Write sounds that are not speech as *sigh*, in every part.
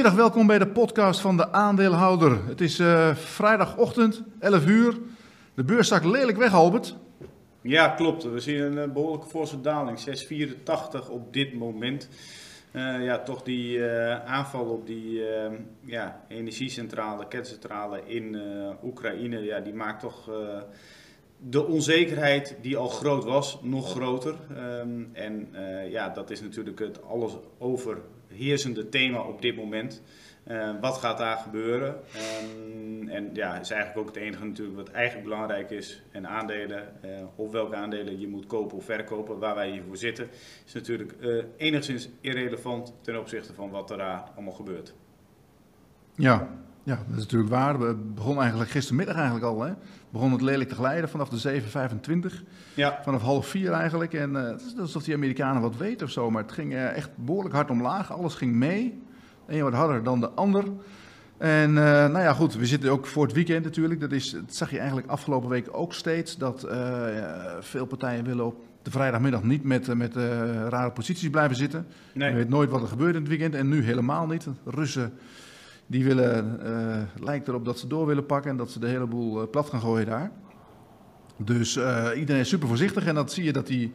Goedemiddag, welkom bij de podcast van de aandeelhouder. Het is uh, vrijdagochtend, 11 uur. De beurs zakt lelijk weg, Albert. Ja, klopt. We zien een uh, behoorlijke forse daling, 6,84 op dit moment. Uh, ja, toch die aanval op die ja, energiecentrale, kerncentrale in Oekraïne, ja, die maakt toch de onzekerheid die al groot was, nog groter. Um, en ja, dat is natuurlijk het alles overheersende thema op dit moment. Uh, wat gaat daar gebeuren? Um, en ja, is eigenlijk ook het enige natuurlijk wat eigenlijk belangrijk is. En aandelen, uh, of welke aandelen je moet kopen of verkopen, waar wij hiervoor zitten, is natuurlijk enigszins irrelevant ten opzichte van wat er daar allemaal gebeurt. Ja, ja, dat is natuurlijk waar. We begonnen eigenlijk gistermiddag eigenlijk al. Hè? Begon het lelijk te glijden vanaf de 7.25. Ja. Vanaf half vier eigenlijk. En uh, het is alsof die Amerikanen wat weten of zo. Maar het ging uh, echt behoorlijk hard omlaag. Alles ging mee. De een wat harder dan de ander. En uh, nou ja, goed, we zitten ook voor het weekend natuurlijk. Dat, is, dat zag je eigenlijk afgelopen week ook steeds. Dat veel partijen willen op de vrijdagmiddag niet met, met rare posities blijven zitten. Nee. Je weet nooit wat er gebeurt in het weekend. En nu helemaal niet. Russen die willen, uh, lijkt erop dat ze door willen pakken en dat ze de hele boel uh, plat gaan gooien daar. Dus uh, iedereen is super voorzichtig en dan zie je dat die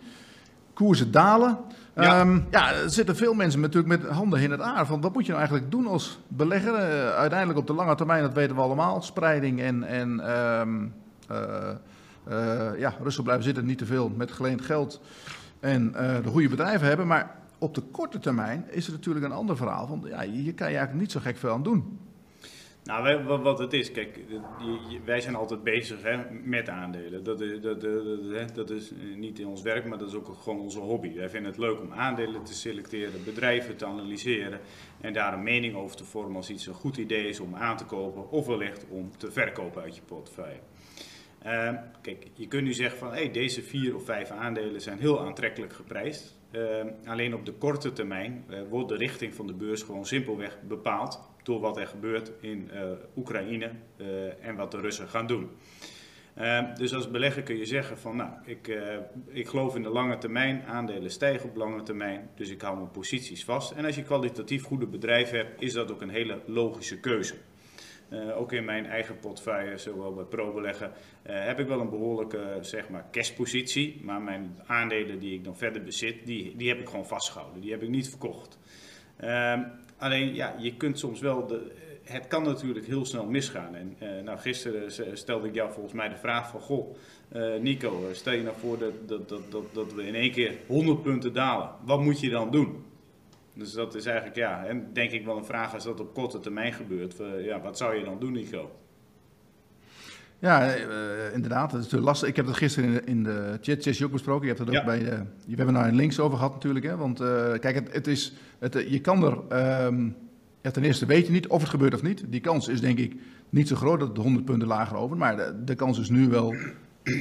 koersen dalen. Ja. Um, ja, er zitten veel mensen natuurlijk met handen in het aard. Van wat moet je nou eigenlijk doen als belegger? uiteindelijk op de lange termijn, dat weten we allemaal, spreiding en, en um, ja, rustig blijven zitten, niet te veel met geleend geld en de goede bedrijven hebben. Maar op de korte termijn is het natuurlijk een ander verhaal. Want ja, hier kan je eigenlijk niet zo gek veel aan doen. Nou, wat het is, kijk, wij zijn altijd bezig hè, met aandelen. Dat is, dat, dat, dat, is niet in ons werk, maar dat is ook gewoon onze hobby. Wij vinden het leuk om aandelen te selecteren, bedrijven te analyseren en daar een mening over te vormen als iets een goed idee is om aan te kopen of wellicht om te verkopen uit je portefeuille. Uh, kijk, je kunt nu zeggen van hey, deze vier of vijf aandelen zijn heel aantrekkelijk geprijsd. Uh, alleen op de korte termijn uh, wordt de richting van de beurs gewoon simpelweg bepaald door wat er gebeurt in uh, Oekraïne en wat de Russen gaan doen. Dus als belegger kun je zeggen van nou, ik, ik geloof in de lange termijn, aandelen stijgen op lange termijn, dus ik hou mijn posities vast. En als je kwalitatief goede bedrijven hebt, is dat ook een hele logische keuze. Uh, ook in mijn eigen portefeuille, zowel bij ProBeleggen, uh, heb ik wel een behoorlijke zeg maar, cashpositie. Maar mijn aandelen die ik dan verder bezit, die, die heb ik gewoon vastgehouden. Die heb ik niet verkocht. Uh, alleen, ja, je kunt soms wel... De, het kan natuurlijk heel snel misgaan. En uh, nou, gisteren stelde ik jou volgens mij de vraag van... Goh, Nico, stel je nou voor dat, dat, dat, dat we in één keer 100 punten dalen. Wat moet je dan doen? Dus dat is eigenlijk, ja, en denk ik wel een vraag als dat op korte termijn gebeurt. Ja, wat zou je dan doen, Nico? Ja, uh, inderdaad. Het is lastig. Ik heb het gisteren in de, in de chat ook besproken. Je hebt het ook ja. bij uh, je webinar in links over gehad natuurlijk. Hè? Want uh, kijk, het, het, is, het, je kan er... Um, ja, ten eerste weet je niet of het gebeurt of niet. Die kans is denk ik niet zo groot dat het 100 punten lager over. Maar de, de kans is nu wel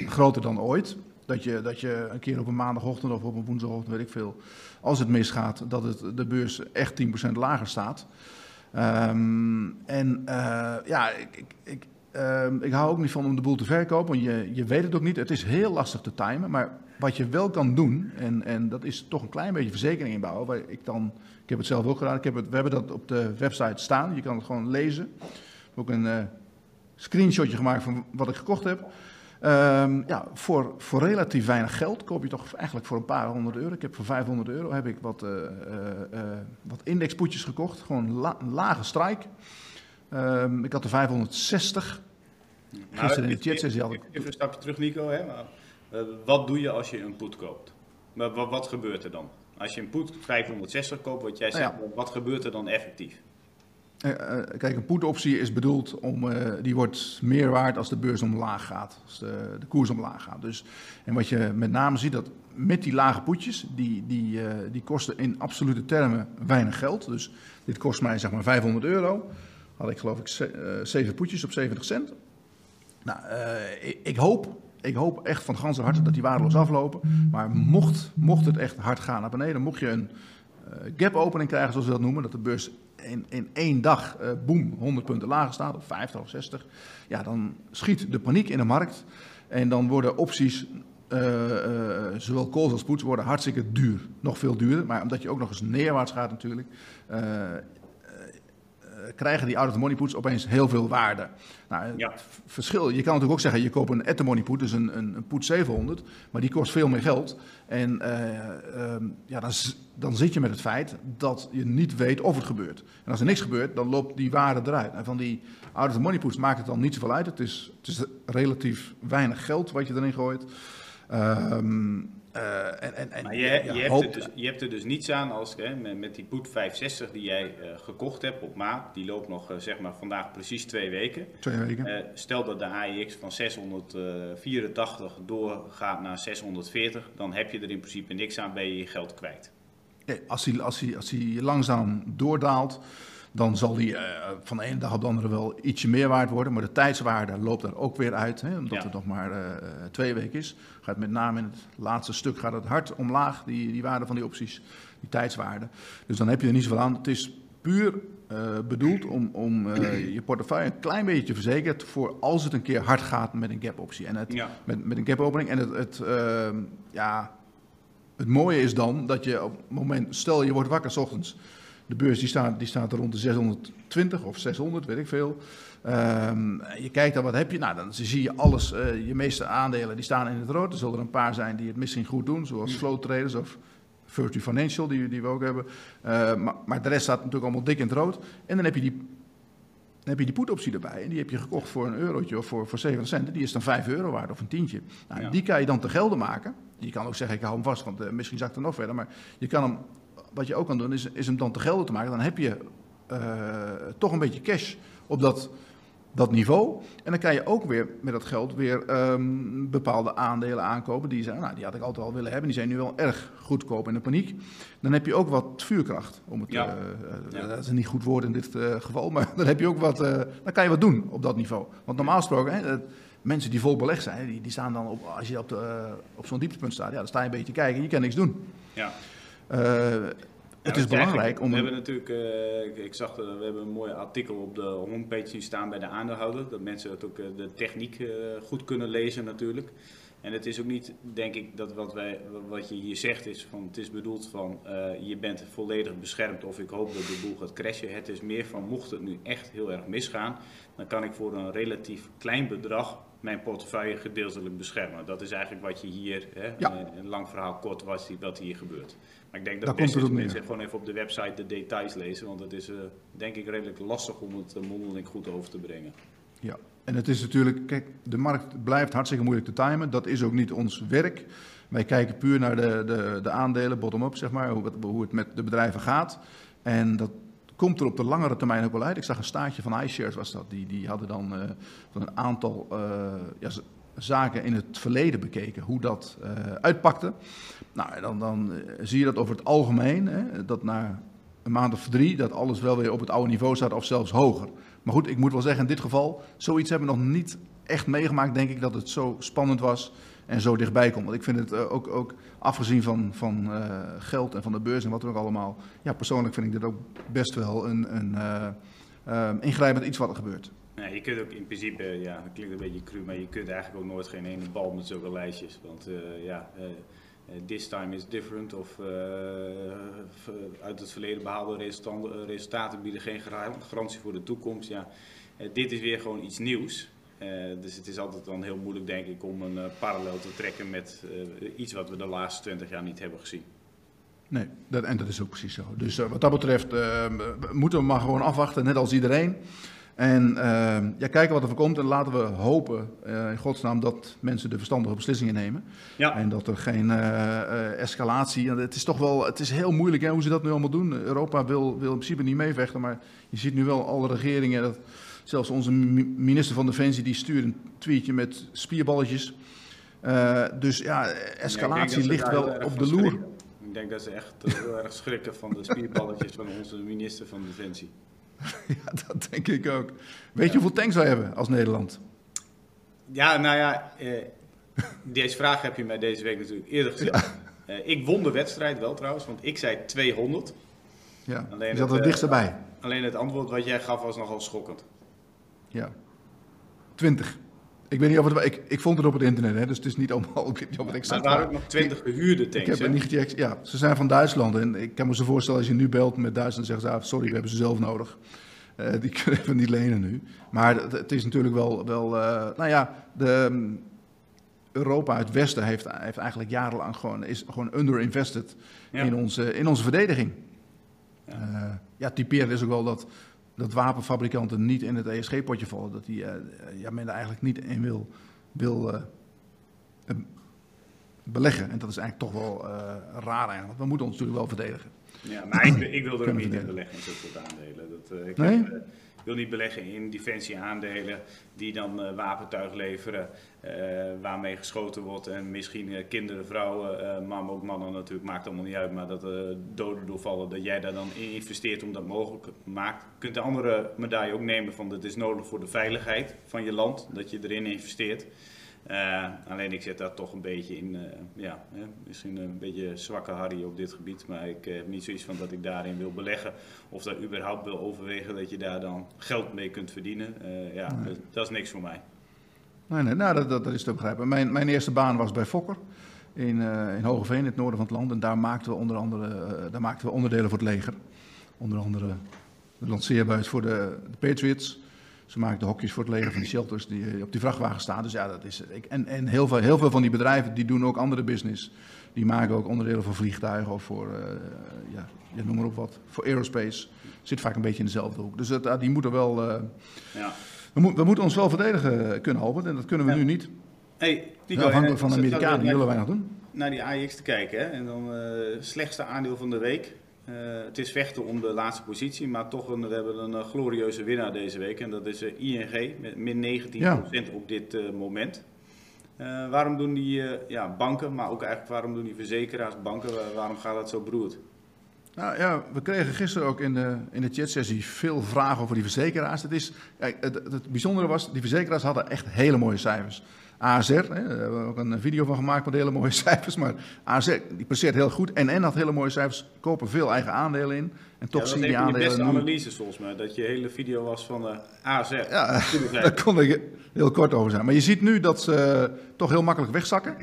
groter dan ooit. Dat je, dat je een keer op een maandagochtend of op een woensdagochtend, weet ik veel, als het misgaat, dat het, de beurs echt 10% lager staat. Um, en uh, ja, ik, ik, um, ik hou ook niet van om de boel te verkopen, want je, je weet het ook niet. Het is heel lastig te timen, maar wat je wel kan doen, en, en dat is toch een klein beetje verzekering inbouwen. Waar ik, dan, ik heb het zelf ook gedaan, ik heb het, we hebben dat op de website staan, je kan het gewoon lezen. Ik heb ook een uh, screenshotje gemaakt van wat ik gekocht heb. Um, ja, voor, voor relatief weinig geld koop je toch eigenlijk voor een paar honderd euro. Ik heb voor 500 euro heb ik wat, uh, uh, uh, wat indexpoetjes gekocht. Gewoon la, een lage strike. Um, ik had er 560. Gisteren in de chat zei ze Even een stapje terug, Nico. Hè? Maar, wat doe je als je een put koopt? Maar wat, wat gebeurt er dan? Als je een put 560 koopt, wat jij zegt, nou ja. wat gebeurt er dan effectief? Uh, kijk, een put-optie is bedoeld om, uh, die wordt meer waard als de beurs omlaag gaat, als de, de koers omlaag gaat. Dus, en wat je met name ziet, dat met die lage poetjes, die, die, die kosten in absolute termen weinig geld. Dus dit kost mij zeg maar 500 euro. Had ik geloof ik 7 poetjes op 70 cent. Nou, ik, ik, hoop, ik hoop echt van ganse harte dat die waardeloos aflopen. Maar mocht, mocht het echt hard gaan naar beneden, mocht je een gap opening krijgen, zoals we dat noemen, dat de beurs in, in één dag, uh, boem, 100 punten lager staat, of 50 of 60, ja, dan schiet de paniek in de markt. En dan worden opties, uh, uh, zowel calls als puts, worden hartstikke duur. Nog veel duurder, maar omdat je ook nog eens neerwaarts gaat natuurlijk. Krijgen die out-of-the-money puts opeens heel veel waarde. Nou, ja. verschil, je kan natuurlijk ook zeggen, je koopt een at-the-money put, dus een, een, een put 700, maar die kost veel meer geld. En ehm, ja, dan, dan zit je met het feit dat je niet weet of het gebeurt. En als er niks gebeurt, dan loopt die waarde eruit. En van die out-of-the-money puts maakt het dan niet zoveel uit. Het is, het is relatief weinig geld wat je erin gooit. Ehm uh, en, en, maar je, je, hebt er dus, je hebt er dus niets aan als hè, met, met, die Boet 560 die jij uh, gekocht hebt op maat. Die loopt nog uh, zeg maar vandaag precies twee weken. Twee weken. stel dat de AEX van 684 doorgaat naar 640. Dan heb je er in principe niks aan, ben je je geld kwijt. Nee, als hij als als langzaam doordaalt dan zal die uh, van de ene dag op de andere wel ietsje meer waard worden. Maar de tijdswaarde loopt er ook weer uit, hè, omdat het nog maar uh, twee weken is. Gaat met name in het laatste stuk gaat het hard omlaag, die, die waarde van die opties, die tijdswaarde. Dus dan heb je er niet zoveel aan. Het is puur uh, bedoeld om, om je portefeuille een klein beetje verzekerd voor als het een keer hard gaat met een gap optie. En het, ja. met, met een gap opening. En het, het ehm, ja, het mooie is dan dat je op het moment, stel je wordt wakker s ochtends de beurs die staat, die staat er rond de 620 of 600, weet ik veel. Um, je kijkt dan, wat heb je? Nou, dan zie je alles. Uh, je meeste aandelen die staan in het rood. Er zullen er een paar zijn die het misschien goed doen, zoals Flow Traders of Virtue Financial, die, die we ook hebben. Uh, maar, maar, de rest staat natuurlijk allemaal dik in het rood. En dan heb je die, dan heb je die put-optie erbij. En die heb je gekocht voor een eurotje of voor, voor 7 cent. Die is dan 5 euro waard of een tientje. Nou, ja. Die kan je dan te gelden maken. Je kan ook zeggen, ik hou hem vast, want uh, misschien zakt er nog verder. Maar je kan hem wat je ook kan doen, is, is hem dan te gelden te maken. Dan heb je uh, toch een beetje cash op dat, dat niveau. En dan kan je ook weer met dat geld weer um, bepaalde aandelen aankopen. Die, zijn, nou, die had ik altijd al willen hebben. Die zijn nu wel erg goedkoop in de paniek. Dan heb je ook wat vuurkracht. Om het, ja. Uh, ja. Dat is een niet goed woord in dit geval. Maar *laughs* dan, heb je ook wat, dan kan je wat doen op dat niveau. Want normaal gesproken... Hè, mensen die vol belegd zijn, die, die staan dan op, als je op, de, op zo'n dieptepunt staat, ja, dan sta je een beetje te kijken en je kan niks doen. Ja. Uh, het is belangrijk om. We hebben natuurlijk, uh, ik zag, uh, we hebben een mooi artikel op de homepage zien staan bij de aandeelhouder. Dat mensen het ook de techniek goed kunnen lezen natuurlijk. En het is ook niet, denk ik, dat wat, wij, wat je hier zegt is van, het is bedoeld van, je bent volledig beschermd of ik hoop dat de boel gaat crashen. Het is meer van, mocht het nu echt heel erg misgaan, dan kan ik voor een relatief klein bedrag mijn portefeuille gedeeltelijk beschermen. Dat is eigenlijk wat je hier, hè, ja. een lang verhaal kort, was wat hier gebeurt. Maar ik denk dat Daar best mensen gewoon even op de website de details lezen, want het is uh, denk ik redelijk lastig om het uh, mondeling goed over te brengen. Ja, en het is natuurlijk, kijk, de markt blijft hartstikke moeilijk te timen. Dat is ook niet ons werk. Wij kijken puur naar de, de, de aandelen, bottom-up zeg maar, hoe het, hoe het met de bedrijven gaat. En dat komt er op de langere termijn ook wel uit. Ik zag een staartje van iShares was dat. Die, die hadden dan uh, een aantal uh, ja, zaken in het verleden bekeken, hoe dat uh, uitpakte. Nou, dan, dan zie je dat over het algemeen, hè, dat na een maand of drie, dat alles wel weer op het oude niveau staat of zelfs hoger. Maar goed, ik moet wel zeggen, in dit geval, zoiets hebben we nog niet echt meegemaakt, denk ik, dat het zo spannend was en zo dichtbij komt. Want ik vind het uh, ook, ook afgezien van, van geld en van de beurs en wat er ook allemaal, ja, persoonlijk vind ik dit ook best wel een, een ingrijpend iets wat er gebeurt. Ja, je kunt ook in principe, ja, dat klinkt een beetje cru, maar je kunt eigenlijk ook nooit geen ene bal met zulke lijstjes. Want ja, this time is different of uit het verleden behaalde resultaten bieden geen garantie voor de toekomst. Ja, dit is weer gewoon iets nieuws. Dus het is altijd dan heel moeilijk, denk ik, om een parallel te trekken met iets wat we de laatste twintig jaar niet hebben gezien. Nee, dat, en dat is ook precies zo. Dus wat dat betreft moeten we maar gewoon afwachten, net als iedereen. En ja, kijken wat er voor komt en laten we hopen, in godsnaam, dat mensen de verstandige beslissingen nemen. Ja. En dat er geen escalatie, het is toch wel, het is heel moeilijk hè, hoe ze dat nu allemaal doen. Europa wil, wil in principe niet meevechten, maar je ziet nu wel alle regeringen... Dat, Zelfs onze minister van Defensie die stuurt een tweetje met spierballetjes. Uh, dus ja, escalatie ja, ligt wel op de loer. Ik denk dat ze echt heel erg schrikken van de spierballetjes van onze minister van Defensie. *laughs* ja, dat denk ik ook. Weet je hoeveel tanks wij hebben als Nederland? Ja, nou ja, eh, deze vraag heb je mij deze week natuurlijk eerder gesteld. Uh, ik won de wedstrijd wel trouwens, want ik zei 200. Ja, alleen je zat er dichtst bij. Alleen het antwoord wat jij gaf was nogal schokkend. Ja. 20. Ik weet niet of het. Ik, ik vond het op het internet, hè, dus het is niet allemaal. Ik weet niet of het exact. Er waren ook nog 20 gehuurde tanks. Ik heb het niet gecheckt. Ja, ze zijn van Duitsland. En ik kan me zo voorstellen als je nu belt met Duitsland, zeggen ze: ah, sorry, we hebben ze zelf nodig. die *laughs* kunnen we niet lenen nu. Maar het, is natuurlijk wel, wel nou ja, de, mm, Europa, het Westen, heeft, heeft eigenlijk jarenlang gewoon, is gewoon underinvested in, onze, in onze verdediging. Ja, ja typerend is ook wel dat, dat wapenfabrikanten niet in het ESG-potje vallen. Dat die, ja, men er eigenlijk niet in wil, wil beleggen. En dat is eigenlijk toch wel raar eigenlijk, want we moeten ons natuurlijk wel verdedigen. Ja, maar ik, ik wil er ook niet in beleggen in dat soort aandelen. Dat, ik nee? heb, wil niet beleggen in defensieaandelen die dan uh, wapentuig leveren waarmee geschoten wordt en misschien kinderen, vrouwen, maar ook mannen natuurlijk, maakt allemaal niet uit, maar dat doden doorvallen, dat jij daar dan in investeert om dat mogelijk maakt. Je kunt de andere medaille ook nemen van dat is nodig voor de veiligheid van je land, dat je erin investeert. Uh, alleen ik zit daar toch een beetje in, uh, ja, hè, misschien een beetje zwakke Harry op dit gebied, maar ik heb niet zoiets van dat ik daarin wil beleggen of dat überhaupt wil overwegen dat je daar dan geld mee kunt verdienen. Uh, ja, nee. dat, dat, is niks voor mij. Nee, nee nou, dat, dat, dat is te begrijpen. Mijn, mijn eerste baan was bij Fokker in, in Hogeveen, in het noorden van het land. En daar maakten we onder andere daar maakten we onderdelen voor het leger. Onder andere de lanceerbuis voor de, de Patriots. Ze maken de hokjes voor het leger van die shelters die eh, op die vrachtwagen staan. Dus ja, dat is. Ik, en en heel, veel, heel veel van die bedrijven die doen ook andere business. Die maken ook onderdelen voor vliegtuigen of voor, uh, ja, noem maar op wat, voor aerospace. Zit vaak een beetje in dezelfde hoek. Dus dat, die moeten wel. Uh, ja. we, mo we, moeten ons wel verdedigen kunnen, Albert. En dat kunnen we ja. nu niet. Hey, afhankelijk van de Amerikanen, die willen wij nog doen. Naar die AX te kijken. Hè? En dan uh, slechtste aandeel van de week. Uh, het is vechten om de laatste positie, maar toch een, we hebben een uh, glorieuze winnaar deze week. En dat is uh, ING met min 19% ja. op dit moment. waarom doen die ja, banken, maar ook eigenlijk waarom doen die verzekeraars banken, waarom gaat dat zo broerd? Nou ja, we kregen gisteren ook in de, in de chatsessie veel vragen over die verzekeraars. Het, is, kijk, het, het bijzondere was, die verzekeraars hadden echt hele mooie cijfers. AZ, hè, daar hebben we ook een video van gemaakt met hele mooie *laughs* cijfers. Maar AZ die presteert heel goed. En N had hele mooie cijfers, kopen veel eigen aandelen in. En toch ja, zie je die aandelen. Dat is de beste analyse volgens mij, dat je hele video was van uh, AZ. Ja, *laughs* daar kon ik heel kort over zijn. Maar je ziet nu dat ze toch heel makkelijk wegzakken.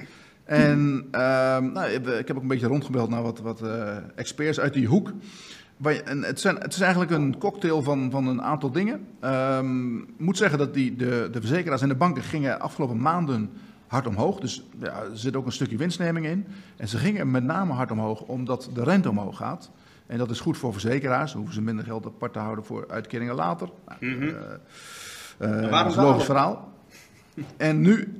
En uh, nou, ik heb ook een beetje rondgebeld naar wat, wat uh, experts uit die hoek. En het, zijn, het, is eigenlijk een cocktail van, van een aantal dingen. Um, ik moet zeggen dat die, de, de verzekeraars en de banken gingen afgelopen maanden hard omhoog. Dus ja, er zit ook een stukje winstneming in. En ze gingen met name hard omhoog omdat de rente omhoog gaat. En dat is goed voor verzekeraars. Dan hoeven ze minder geld apart te houden voor uitkeringen later. Nou, mm -hmm. uh, uh, dat is een logisch verhaal. En nu,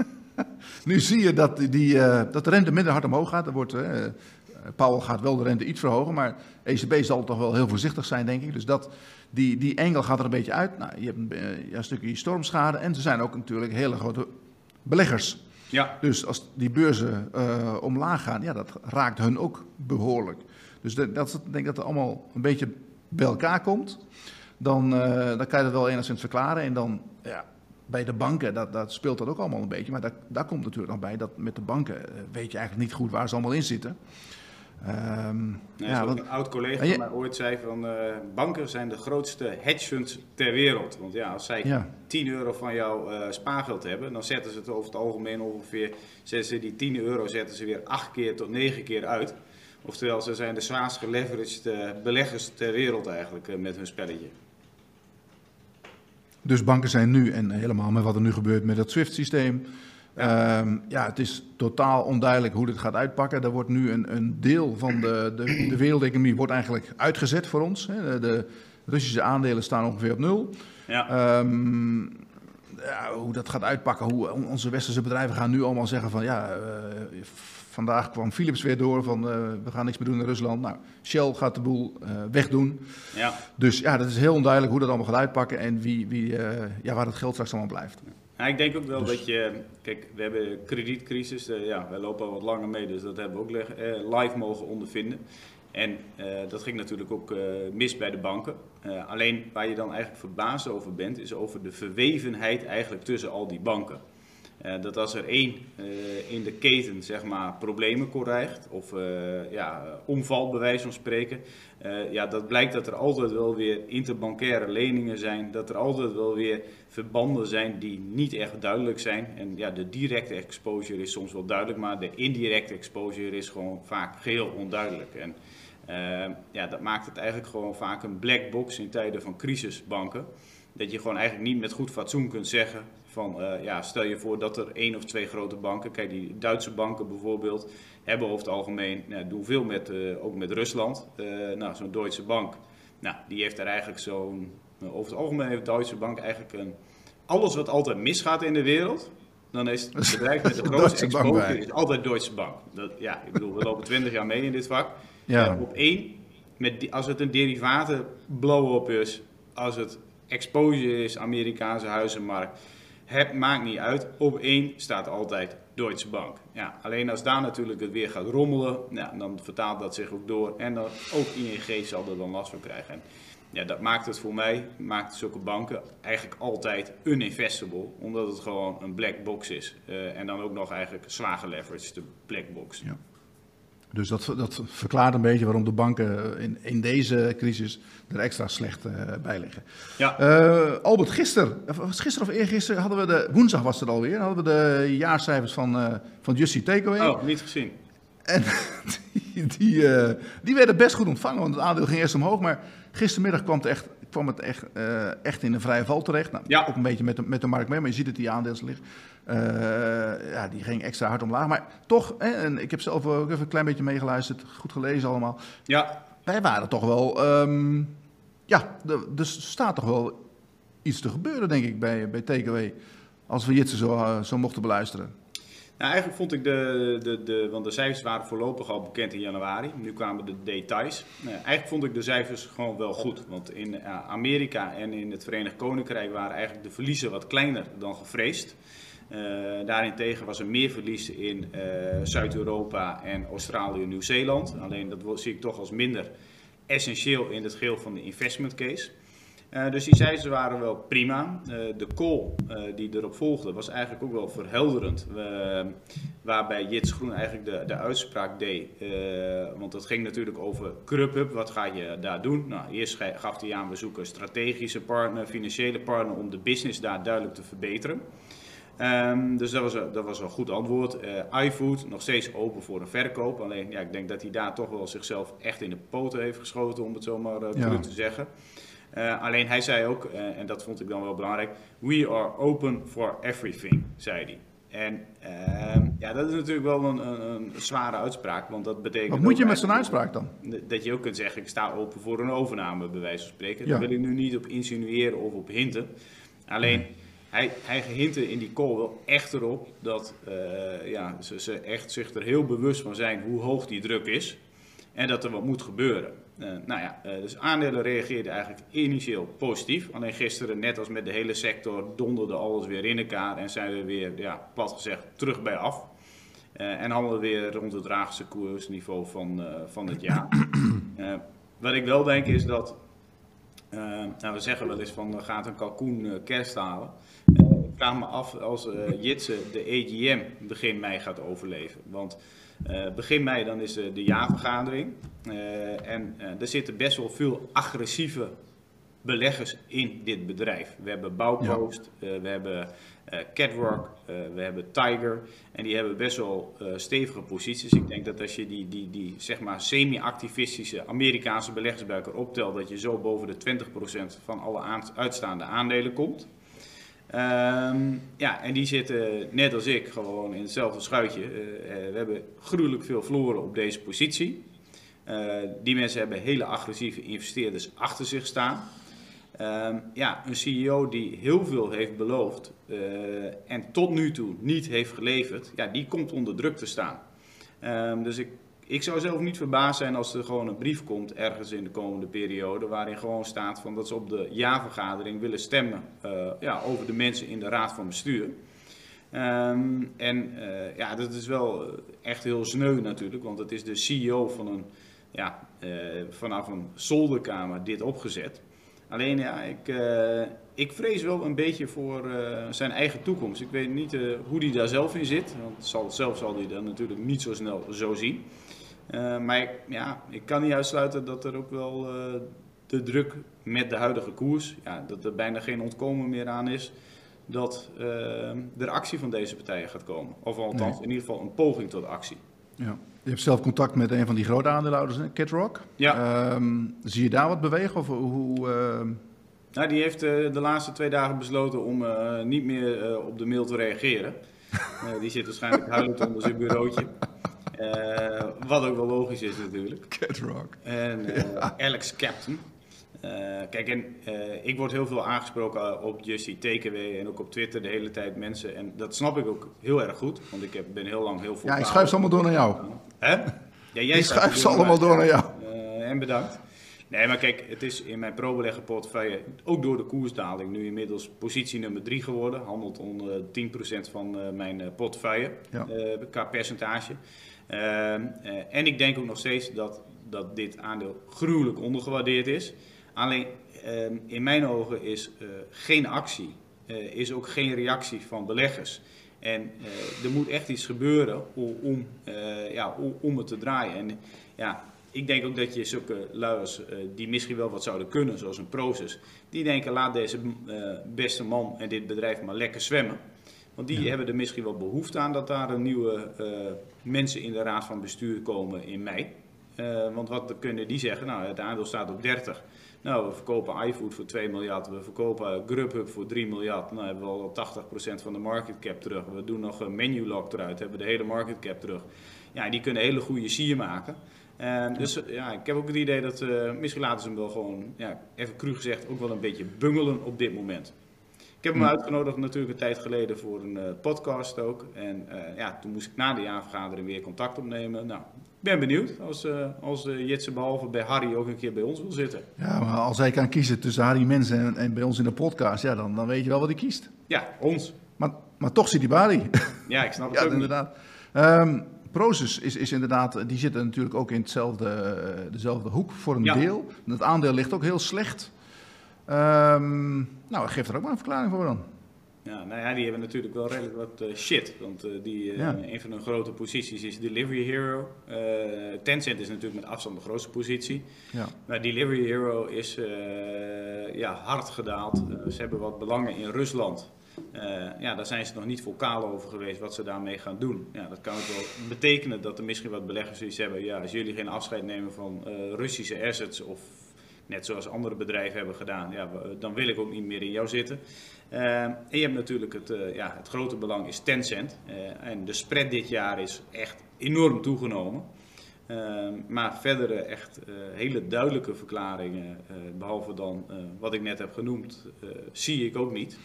*laughs* nu zie je dat, die, uh, dat de rente minder hard omhoog gaat. Er wordt eh, Powell gaat wel de rente iets verhogen, maar ECB zal toch wel heel voorzichtig zijn, denk ik. Dus dat, die, die engel gaat er een beetje uit. Nou, je hebt een, eh, ja, een stukje stormschade en er zijn ook natuurlijk hele grote beleggers. Ja. Dus als die beurzen uh, omlaag gaan, ja, dat raakt hun ook behoorlijk. Dus dat, dat denk ik dat het allemaal een beetje bij elkaar komt. Dan, uh, dan kan je dat wel enigszins verklaren. En dan ja, bij de banken, dat, dat speelt dat ook allemaal een beetje. Maar daar, daar komt natuurlijk nog bij dat met de banken weet je eigenlijk niet goed waar ze allemaal in zitten. Um, ja, wat, een oud collega van mij ooit zei van uh, banken zijn de grootste hedge funds ter wereld. Want ja, als zij ja. 10 euro van jouw uh, spaargeld hebben, dan zetten ze het over het algemeen ongeveer, zetten ze die 10 euro zetten ze weer 8 keer tot 9 keer uit. Oftewel, ze zijn de zwaarst geleveraged uh, beleggers ter wereld eigenlijk met hun spelletje. Dus banken zijn nu, en helemaal met wat er nu gebeurt met het SWIFT-systeem, ja. Um, ja, het is totaal onduidelijk hoe dit gaat uitpakken. Er wordt nu een, een deel van de, de, de wereldeconomie wordt eigenlijk uitgezet voor ons. Hè. De, Russische aandelen staan ongeveer op nul. Ja. Um, ja, hoe dat gaat uitpakken, hoe onze westerse bedrijven gaan nu allemaal zeggen van ja, uh, vandaag kwam Philips weer door van uh, we gaan niks meer doen in Rusland. Nou, Shell gaat de boel uh, wegdoen. Ja. Dus ja, dat is heel onduidelijk hoe dat allemaal gaat uitpakken en wie, wie, ja, waar het geld straks allemaal blijft. Ja, ik denk ook wel dus- dat je, kijk, we hebben kredietcrisis, uh, ja, wij lopen al wat langer mee, dus dat hebben we ook uh, live mogen ondervinden. En uh, dat ging natuurlijk ook mis bij de banken. alleen waar je dan eigenlijk verbaasd over bent, is over de verwevenheid eigenlijk tussen al die banken. Uh, dat als er één uh, in de keten zeg maar, problemen krijgt, of uh, ja, omval bij wijze van spreken, ja, dat blijkt dat er altijd wel weer interbankaire leningen zijn, dat er altijd wel weer verbanden zijn die niet echt duidelijk zijn. En ja, de directe exposure is soms wel duidelijk, maar de indirecte exposure is gewoon vaak geheel onduidelijk. En ja, dat maakt het eigenlijk gewoon vaak een black box in tijden van crisisbanken. Dat je gewoon eigenlijk niet met goed fatsoen kunt zeggen van, ja, stel je voor dat er één of twee grote banken, kijk die Duitse banken bijvoorbeeld, hebben over het algemeen, nou, doen veel met, ook met Rusland. nou, zo'n Duitse bank, nou, die heeft er eigenlijk zo'n, over het algemeen heeft Duitse bank eigenlijk een alles wat altijd misgaat in de wereld, dan is het bedrijf met de *laughs* grootste exposure is altijd Deutsche Bank. Dat, ja, ik bedoel, we lopen 20 jaar mee in dit vak. Ja. op één, met als het een derivaten blow-up is, als het exposure is, Amerikaanse huizenmarkt, het maakt niet uit. Op één staat altijd Deutsche Bank. Ja, alleen als daar natuurlijk het weer gaat rommelen, ja, dan vertaalt dat zich ook door. En dan ook ING zal er dan last van krijgen ja, dat maakt het voor mij, maakt zulke banken eigenlijk altijd uninvestable, omdat het gewoon een black box is. Uh, en dan ook nog eigenlijk zwaar geleveraged, de black box. Ja. Dus dat, dat verklaart een beetje waarom de banken in, in deze crisis er extra slecht uh, bij liggen. Ja. Uh, Albert, gisteren, of gisteren of eergisteren hadden we de, woensdag was het alweer, hadden we de jaarcijfers van, uh, van Justy Takeaway. Oh, niet gezien. En *laughs* die, die, die werden best goed ontvangen, want het aandeel ging eerst omhoog, maar Gistermiddag kwam het echt, kwam het echt, uh, echt in een vrije val terecht. Nou, ja. Ook een beetje met de, met de markt mee, maar je ziet het die aandelen Uh, ja, die ging extra hard omlaag. Maar toch, hè, en ik heb zelf ook even een klein beetje meegeluisterd, goed gelezen allemaal. Ja. Wij waren toch wel, um, ja, dus staat toch wel iets te gebeuren, denk ik, bij, bij TKW. Als we Jitsen zo, zo mochten beluisteren. Nou, eigenlijk vond ik de, de, de, want de cijfers waren voorlopig al bekend in januari. Nu kwamen de details. Nou, eigenlijk vond ik de cijfers gewoon wel goed. Want in uh, Amerika en in het Verenigd Koninkrijk waren eigenlijk de verliezen wat kleiner dan gevreesd. Uh, daarentegen was er meer verlies in uh, Zuid-Europa en Australië en Nieuw-Zeeland. Alleen dat zie ik toch als minder essentieel in het geheel van de investment case. Uh, dus die cijfers waren wel prima. Uh, de call uh, die erop volgde was eigenlijk ook wel verhelderend. waarbij Jits Groen eigenlijk de, de uitspraak deed. want het ging natuurlijk over CrubHub. Wat ga je daar doen? Nou, eerst gaf hij aan, we zoeken strategische partner, financiële partner om de business daar duidelijk te verbeteren. Um, dus dat was, een, dat was een goed antwoord. iFood nog steeds open voor een verkoop. Alleen ja, ik denk dat hij daar toch wel zichzelf echt in de poten heeft geschoten, om het zo maar ja. te zeggen. Uh, alleen hij zei ook, uh, en dat vond ik dan wel belangrijk, we are open for everything, zei hij. En uh, ja, dat is natuurlijk wel een, een, een, zware uitspraak, want dat betekent... Wat moet je met zo'n uitspraak dan? Dat je ook kunt zeggen, ik sta open voor een overname, bij wijze van spreken. Ja. Daar wil ik nu niet op insinueren of op hinten. Alleen, hij, hij hintte in die call wel echt erop dat uh, ja, ze, ze echt zich er heel bewust van zijn hoe hoog die druk is. En dat er wat moet gebeuren. Uh, nou ja, uh, dus aandelen reageerden eigenlijk initieel positief. Alleen gisteren, net als met de hele sector, donderde alles weer in elkaar en zijn we weer, ja, plat gezegd, terug bij af. Uh, en handelen weer rond het draagse koersniveau van, van het jaar. *clears throat* wat ik wel denk is dat, nou we zeggen wel eens van gaat een kalkoen kerst halen. ik vraag me af als Jitse de AGM begin mei gaat overleven. Want uh, begin mei dan is de, de jaarvergadering. Uh, en uh, er zitten best wel veel agressieve beleggers in dit bedrijf. We hebben Bouwpost, ja. we hebben Catwalk, we hebben Tiger. En die hebben best wel stevige posities. Ik denk dat als je die, die, die zeg maar semi-activistische Amerikaanse beleggers bij elkaar optelt, dat je zo boven de 20% van alle uitstaande aandelen komt. Um, ja, en die zitten net als ik gewoon in hetzelfde schuitje. Uh, we hebben gruwelijk veel verloren op deze positie. Uh, die mensen hebben hele agressieve investeerders achter zich staan. Um, ja, een CEO die heel veel heeft beloofd en tot nu toe niet heeft geleverd, ja, die komt onder druk te staan. Um, dus ik ik zou zelf niet verbaasd zijn als er gewoon een brief komt ergens in de komende periode. waarin gewoon staat van dat ze op de jaarvergadering willen stemmen uh, ja, over de mensen in de raad van bestuur. Um, en uh, ja, dat is wel echt heel sneu natuurlijk, want het is de CEO van een, ja, uh, vanaf een zolderkamer dit opgezet. Alleen ja, ik, ik vrees wel een beetje voor zijn eigen toekomst. Ik weet niet hoe hij daar zelf in zit, want zal, zelf zal hij dat natuurlijk niet zo snel zo zien. Uh, maar ja, ik kan niet uitsluiten dat er ook wel uh, de druk met de huidige koers, ja, dat er bijna geen ontkomen meer aan is, dat uh, er actie van deze partijen gaat komen. Of althans, nee. in ieder geval een poging tot actie. Ja. Je hebt zelf contact met een van die grote aandeelhouders, Cat Rock. Ja. Um, zie je daar wat bewegen? Of hoe, uh... nou, die heeft uh, de laatste twee dagen besloten om uh, niet meer op de mail te reageren. *laughs* die zit waarschijnlijk huilend onder zijn bureautje. Wat ook wel logisch is natuurlijk. Cat Rock. En ja. Alex Captain. Uh, kijk, en uh, ik word heel veel aangesproken op Justy TKW en ook op Twitter de hele tijd mensen. En dat snap ik ook heel erg goed, want ik heb, ben heel lang heel veel. Ja, ik schuif ze allemaal door naar jou. Hè? Ja, jij *laughs* ik schuif ze allemaal door naar jou. Uh, en bedankt. Nee, maar kijk, het is in mijn pro-beleggerportefeuille, ook door de koersdaling, nu inmiddels positie nummer 3 geworden. Handelt onder 10% van mijn portefeuille, ja. qua percentage. En ik denk ook nog steeds dat, dat dit aandeel gruwelijk ondergewaardeerd is. Alleen ehm, in mijn ogen is uh, geen actie, uh, is ook geen reactie van beleggers. En er moet echt iets gebeuren om, om, ja, om, het te draaien. En ja, ik denk ook dat je zulke luiers die misschien wel wat zouden kunnen, zoals een proces, die denken laat deze beste man en dit bedrijf maar lekker zwemmen. Want die hebben er misschien wel behoefte aan dat daar een nieuwe mensen in de raad van bestuur komen in mei. want wat kunnen die zeggen? Nou, het aandeel staat op 30. Nou, we verkopen iFood voor 2 miljard, we verkopen Grubhub voor 3 miljard. Nou hebben we al 80% van de market cap terug. We doen nog een Menulog eruit, hebben we de hele market cap terug. Ja, die kunnen hele goede sier maken. Uh, dus ja, ik heb ook het idee dat uh, misschien laten ze hem wel gewoon, ja, even cru gezegd, ook wel een beetje bungelen op dit moment. Ik heb hem uitgenodigd natuurlijk een tijd geleden voor een uh, podcast ook. En uh, ja, toen moest ik na de jaarvergadering weer contact opnemen. Nou, ben benieuwd als, uh, als Jitse behalve bij Harry ook een keer bij ons wil zitten. Ja, maar als hij kan kiezen tussen Harry Mensen en, en, bij ons in de podcast, ja, dan, dan weet je wel wat hij kiest. Ja, ons. Maar, maar toch zit hij Barry. Ja, ik snap *laughs* het ja, ook inderdaad. Um, Proces is, is inderdaad, die zitten natuurlijk ook in hetzelfde, dezelfde hoek voor een ja. deel. Het aandeel ligt ook heel slecht. Um, nou, geef er ook maar een verklaring voor dan. Ja, nou ja, die hebben natuurlijk wel redelijk wat uh, shit. Want uh, die, uh, ja. een van hun grote posities is Delivery Hero. Tencent is natuurlijk met afstand de grootste positie. Ja. Maar Delivery Hero is ja, hard gedaald. ze hebben wat belangen in Rusland. ja, daar zijn ze nog niet vocaal over geweest wat ze daarmee gaan doen. Ja, dat kan ook wel betekenen dat er misschien wat beleggers iets hebben. Ja, als jullie geen afscheid nemen van Russische assets of net zoals andere bedrijven hebben gedaan, ja, dan wil ik ook niet meer in jou zitten. Uh, en je hebt natuurlijk het, uh, ja, het grote belang is Tencent. Uh, en de spread dit jaar is echt enorm toegenomen. Ehm, maar verdere echt hele duidelijke verklaringen, behalve dan wat ik net heb genoemd, zie ik ook niet.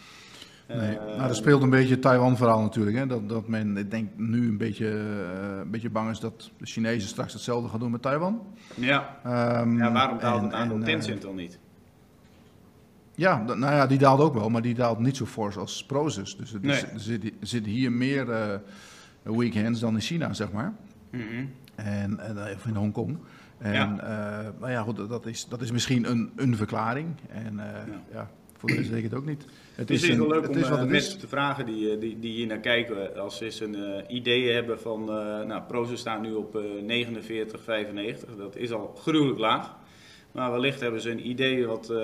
Nee, nou, er speelt een beetje het Taiwan-verhaal natuurlijk. Hè? Dat, dat men, ik denk, nu een beetje, een beetje bang is dat de Chinezen straks hetzelfde gaan doen met Taiwan. Ja, um, ja waarom daalt het aandeel Tencent dan niet? Ja, nou ja, die daalt ook wel, maar die daalt niet zo fors als Prozus. Dus er, nee. zit, hier meer uh, weekends dan in China, zeg maar. Mm -hmm. En, en of in Hongkong. En ja. Uh, nou ja, goed, dat is, dat is misschien een, een verklaring. En uh, ja. ja. Voor de rest weet ik het ook niet. Het is, het is wel leuk om uh, mensen te vragen die, die, die hier naar kijken. Als ze een uh, idee hebben van, uh, nou, Prozus staat nu op 49,95. Dat is al gruwelijk laag. Maar wellicht hebben ze een idee wat, uh,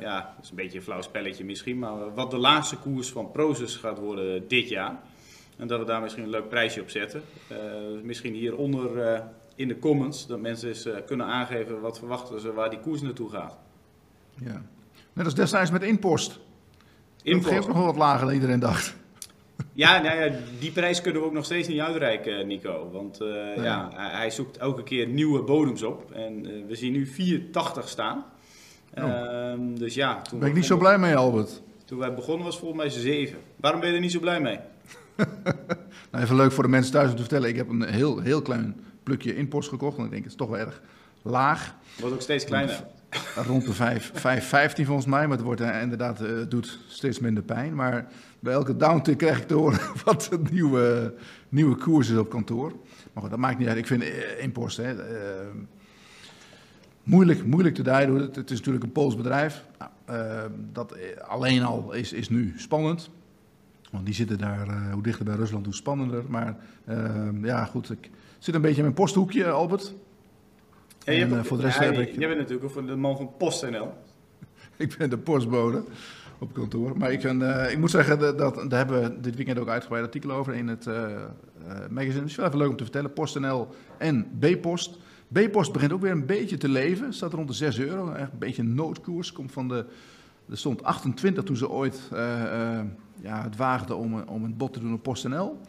ja, dat is een beetje een flauw spelletje misschien, maar wat de laatste koers van Prozus gaat worden dit jaar. En dat we daar misschien een leuk prijsje op zetten. Uh, misschien hieronder uh, in de comments, dat mensen eens kunnen aangeven wat verwachten ze waar die koers naartoe gaat. Ja, net als destijds met Inpost. Inpost. Dat geeft nog wat lager dan iedereen dacht. Ja, nou ja, die prijs kunnen we ook nog steeds niet uitreiken, Nico. Want uh, nee. ja, hij zoekt elke keer nieuwe bodems op. En uh, we zien nu 4,80 staan. Oh. Uh, dus ja, toen ben ik niet zo blij mee, Albert. Toen wij begonnen was volgens mij 7. Waarom ben je er niet zo blij mee? *laughs* nou, even leuk voor de mensen thuis om te vertellen. Ik heb een heel, heel klein plukje inpost gekocht. En ik denk, het is toch wel erg laag. Wordt ook steeds kleiner. Rond de 5, 5,15 volgens mij. Maar het wordt uh, inderdaad, uh, doet steeds minder pijn. Maar bij elke downtick krijg ik te horen *laughs* wat een nieuwe, nieuwe koers is op kantoor. Maar goed, dat maakt niet uit. Ik vind uh, Inpost hè, moeilijk, moeilijk te duiden. Het, het is natuurlijk een Pools bedrijf. Nou, dat alleen al is, is nu spannend. Want die zitten daar, hoe dichter bij Rusland, hoe spannender. Maar ja, goed, ik zit een beetje in mijn posthoekje, Albert. Ja, en, ook, voor de rest ja, heb ik... Jij bent natuurlijk de man van PostNL. *laughs* ik ben de postbode. op kantoor. Maar ik, ik moet zeggen, dat, dat, daar hebben we dit weekend ook uitgebreid artikel over in het magazine. Dus wel even leuk om te vertellen. PostNL en B-Post. B-Post begint ook weer een beetje te leven. Staat rond de 6 euro. Echt een beetje een noodkoers. Komt van de, er stond 28 toen ze ooit ja, het waagden om, om een bod te doen op PostNL.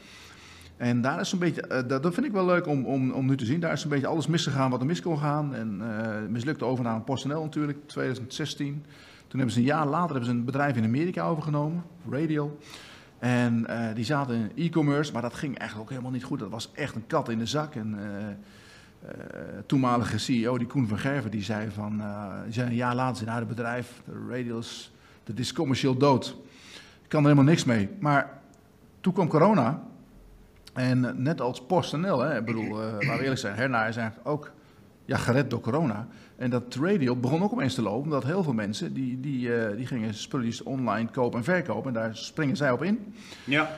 En daar is een beetje, uh, dat, vind ik wel leuk om, om, om nu te zien. Daar is een beetje alles misgegaan wat er mis kon gaan. En uh, mislukte overname PostNL natuurlijk, 2016. Toen hebben ze een jaar later hebben ze een bedrijf in Amerika overgenomen, Radio. En uh, die zaten in e-commerce, maar dat ging eigenlijk ook helemaal niet goed. Dat was echt een kat in de zak. En toenmalige CEO, die Koen van Gerven, die zei van, zei een jaar later, naar het bedrijf, de dat is commercieel dood. Ik kan er helemaal niks mee. Maar toen kwam corona en eh, net als PostNL, hè, ik bedoel, uh, laten we eerlijk zijn, Herna is eigenlijk ook ja, gered door corona. En dat radio begon ook opeens te lopen, omdat heel veel mensen die, die, uh, die gingen spulletjes online kopen en verkopen. En daar springen zij op in. Ja.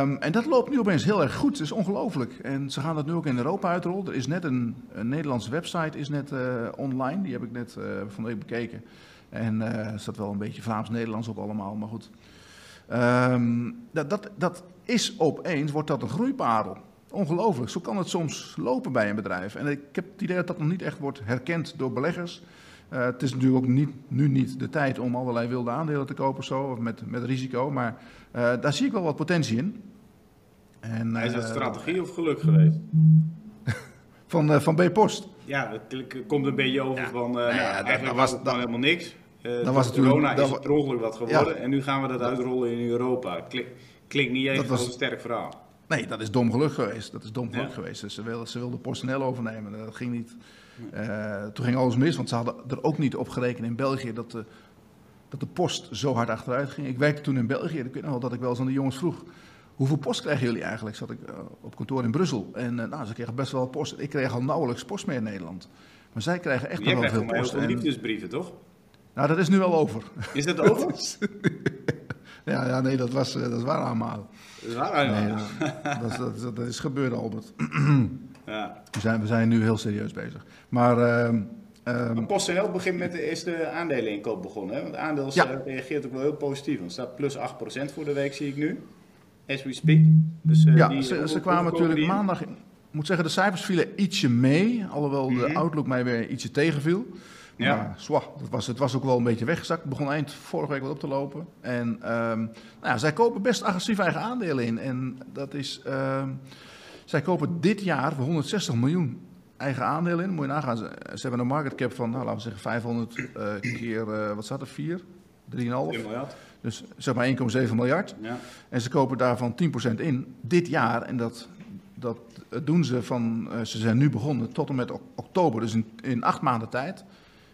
Um, en dat loopt nu opeens heel erg goed. Het is ongelooflijk. En ze gaan dat nu ook in Europa uitrollen. Er is net een, een Nederlandse website is net uh, online. Die heb ik net uh, van de week bekeken. En er staat wel een beetje Vlaams-Nederlands op allemaal, maar goed. Um, dat, dat, dat is opeens, wordt dat een groeiparel. Ongelooflijk, zo kan het soms lopen bij een bedrijf. En ik heb het idee dat dat nog niet echt wordt herkend door beleggers. Uh, het is natuurlijk ook niet, nu niet de tijd om allerlei wilde aandelen te kopen zo, of met, met risico, maar uh, daar zie ik wel wat potentie in. En, is dat uh, strategie of geluk geweest? *laughs* van, van B-Post. Ja, het komt een beetje over ja. van, nou, ja, eigenlijk was het dan helemaal niks. Uh, dat was corona is het ongeluk wat geworden en nu gaan we dat uitrollen in Europa. Klinkt niet echt was, een sterk verhaal. Nee, dat is dom geluk geweest. Dat is dom geluk geweest. Dus ze wilden, ze wilden PostNL overnemen. Dat ging niet. Uh, toen ging alles mis, want ze hadden er ook niet op gerekend in België dat de, dat de post zo hard achteruit ging. Ik werkte toen in België. Ik weet nog wel dat ik wel eens aan de jongens vroeg. Hoeveel post krijgen jullie eigenlijk? Zat ik uh, op kantoor in Brussel. En uh, nou, ze kregen best wel post. Ik kreeg al nauwelijks post meer in Nederland. Maar zij krijgen echt wel veel post. Jij liefdesbrieven, toch? Nou, dat is nu al over. Is dat over? *laughs* Ja, ja nee, dat, was, dat is waar aanmalen. Dat is waar aanmalen? Nee, dat, *laughs* dat, dat, dat, is gebeurd, Albert. *clears throat* ja. we, zijn, we zijn nu heel serieus bezig. Maar... Uh, um, PostNL begint met de eerste aandeleninkoop begonnen. Hè? Want aandeel ja. reageert ook wel heel positief. Want het staat plus 8% voor de week, zie ik nu. As we speak. Dus, uh, ja, die, ze, ze kwamen natuurlijk maandag... Ik moet zeggen, de cijfers vielen ietsje mee. Alhoewel mm -hmm. de mhm. outlook mij weer ietsje tegenviel. Ja. Maar dat was, het was ook wel een beetje weggezakt. Het begon eind vorige week wat op te lopen. En um, nou ja, zij kopen best agressief eigen aandelen in. En dat is, um, zij kopen dit jaar voor 160 miljoen eigen aandelen in. Moet je nagaan, ze, ze hebben een market cap van, nou, laten we zeggen, 500 uh, keer, uh, wat staat er, 4? 3,5? miljard. Dus zeg maar 1,7 miljard. Ja. En ze kopen daarvan 10% in dit jaar. En dat, dat doen ze van, uh, ze zijn nu begonnen tot en met oktober. Dus in, in acht maanden tijd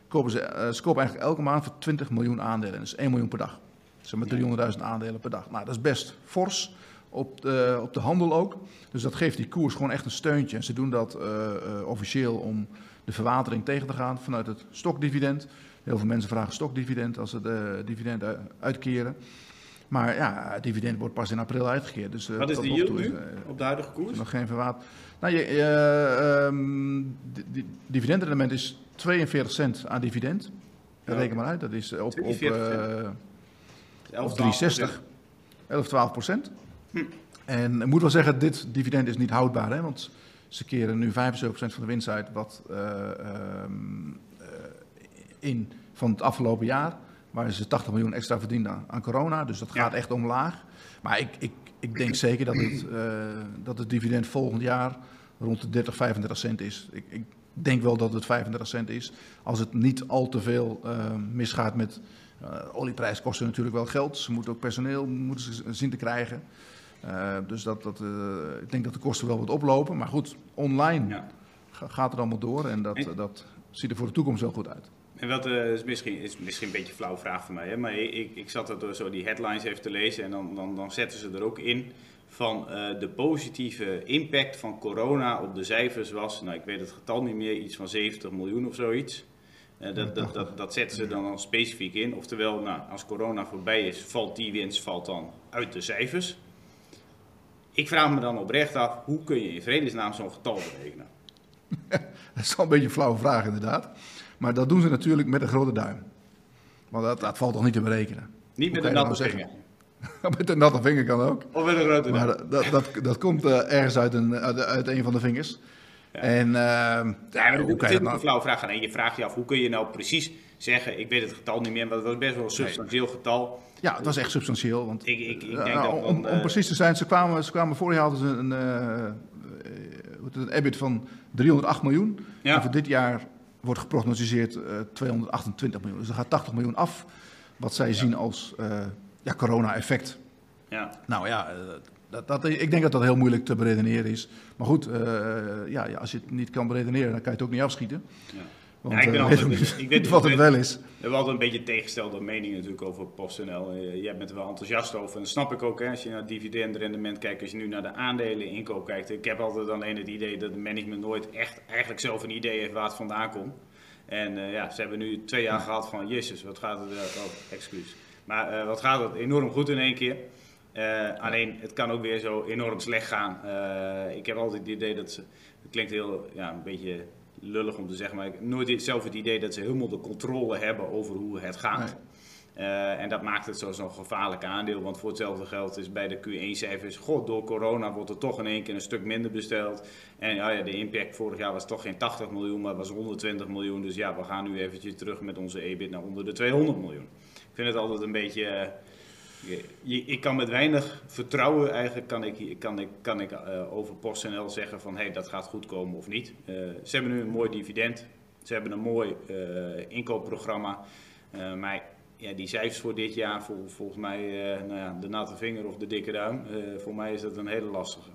kopen ze, uh, ze kopen eigenlijk elke maand voor 20 miljoen aandelen. Dus 1 miljoen per dag. Zeg maar 300.000 aandelen per dag. Nou, dat is best fors op de, op de handel ook. Dus dat geeft die koers gewoon echt een steuntje. En ze doen dat uh, uh, officieel om de verwatering tegen te gaan vanuit het stokdividend. Heel veel mensen vragen stokdividend als ze de dividend uitkeren. Maar ja, het dividend wordt pas in april uitgekeerd. Dus, Wat is de yield nu op de huidige koers? Nog geen verwaat. Nou, je, um, dividendrendement is 42 cent aan dividend. Ja. Reken maar uit, dat is op, op, uh, 11, 360. 11, 12 procent. Hm. En ik moet wel zeggen, dit dividend is niet houdbaar. Hè, want ze keren nu 75% van de winst uit wat, uh, um, uh, in van het afgelopen jaar. Waar ze 80 miljoen extra verdienden aan, aan corona. Dus dat gaat ja. echt omlaag. Maar ik, ik, ik denk zeker dat het, uh, dat het dividend volgend jaar rond de 30, 35 cent is. Ik, ik denk wel dat het 35 cent is. Als het niet al te veel uh, misgaat met... Uh, olieprijs kosten natuurlijk wel geld. Ze moeten ook personeel moeten ze zien te krijgen. Uh, dus dat, dat, ik denk dat de kosten wel wat oplopen. Maar goed, online ja. gaat het allemaal door. En dat, dat ziet er voor de toekomst wel goed uit. En wat uh, is, misschien, is misschien een beetje een flauwe vraag voor mij, hè? maar ik, ik zat er zo die headlines even te lezen en dan, dan, dan zetten ze er ook in van uh, de positieve impact van corona op de cijfers was, nou ik weet het getal niet meer, iets van 70 miljoen of zoiets. Uh, dat, dat, dat, dat zetten ze dan, dan specifiek in. Oftewel, nou, als corona voorbij is, valt die winst valt dan uit de cijfers. Ik vraag me dan oprecht af, hoe kun je in vredesnaam zo'n getal berekenen? *laughs* dat is wel een beetje een flauwe vraag inderdaad. Maar dat doen ze natuurlijk met een grote duim. Want dat, dat valt toch niet te berekenen. Niet met een natte vinger. *laughs* met een natte vinger kan ook. Of met een grote Maar dat, dat, dat, komt ergens uit een, uit, een van de vingers. En uh, ja, hoe kan je dat nou? een flauwe vraag. En je vraagt je af, hoe kun je nou precies zeggen, ik weet het getal niet meer, maar het was best wel een substantieel getal. Ja, het was echt substantieel. Want, ik, ik, ik denk dat om, om, eh, precies te zijn, ze kwamen, ze kwamen vorig jaar hadden een, een EBIT van 308 miljoen. Ja. En voor dit jaar wordt geprognosticeerd uh, 228 miljoen. Dus er gaat 80 miljoen af, wat zij zien als ja, corona-effect. Ja. Nou ja, dat, dat, ik denk dat dat heel moeilijk te beredeneren is. Maar goed, ja, ja, als je het niet kan beredeneren, dan kan je het ook niet afschieten. Ja. Want, ja, ik, ben uh, altijd, *laughs* ik weet wat het wel is. We hebben altijd een beetje tegengestelde meningen natuurlijk over PostNL. Jij bent er wel enthousiast over. En dat snap ik ook. Hè, als je naar dividendrendement kijkt, als je nu naar de aandelen inkoop kijkt. Ik heb altijd alleen het idee dat het management nooit echt eigenlijk zelf een idee heeft waar het vandaan komt. En uh, ja, ze hebben nu twee jaar gehad van, jezus, wat gaat het over? Oh, excuus. Maar uh, wat gaat het enorm goed in één keer. Uh, alleen, het kan ook weer zo enorm slecht gaan. Uh, ik heb altijd het idee dat ze, het klinkt heel, ja, een beetje lullig om te zeggen, maar ik heb nooit zelf het idee dat ze helemaal de controle hebben over hoe het gaat. Uh, en dat maakt het zo'n gevaarlijk aandeel, want voor hetzelfde geld is bij de Q1-cijfers, god, door corona wordt er toch in één keer een stuk minder besteld. En ja, de impact vorig jaar was toch geen 80 miljoen, maar was 120 miljoen. Dus ja, we gaan nu eventjes terug met onze EBIT naar onder de 200 miljoen. Vind het altijd een beetje ik kan met weinig vertrouwen eigenlijk kan ik, kan ik, kan ik uh, over PostNL zeggen van hey, dat gaat goed komen of niet. Uh, ze hebben nu een mooi dividend. Ze hebben een mooi inkoopprogramma. maar ja, die cijfers voor dit jaar, vol, volgens mij nou ja, de natte vinger of de dikke duim, voor mij is dat een hele lastige.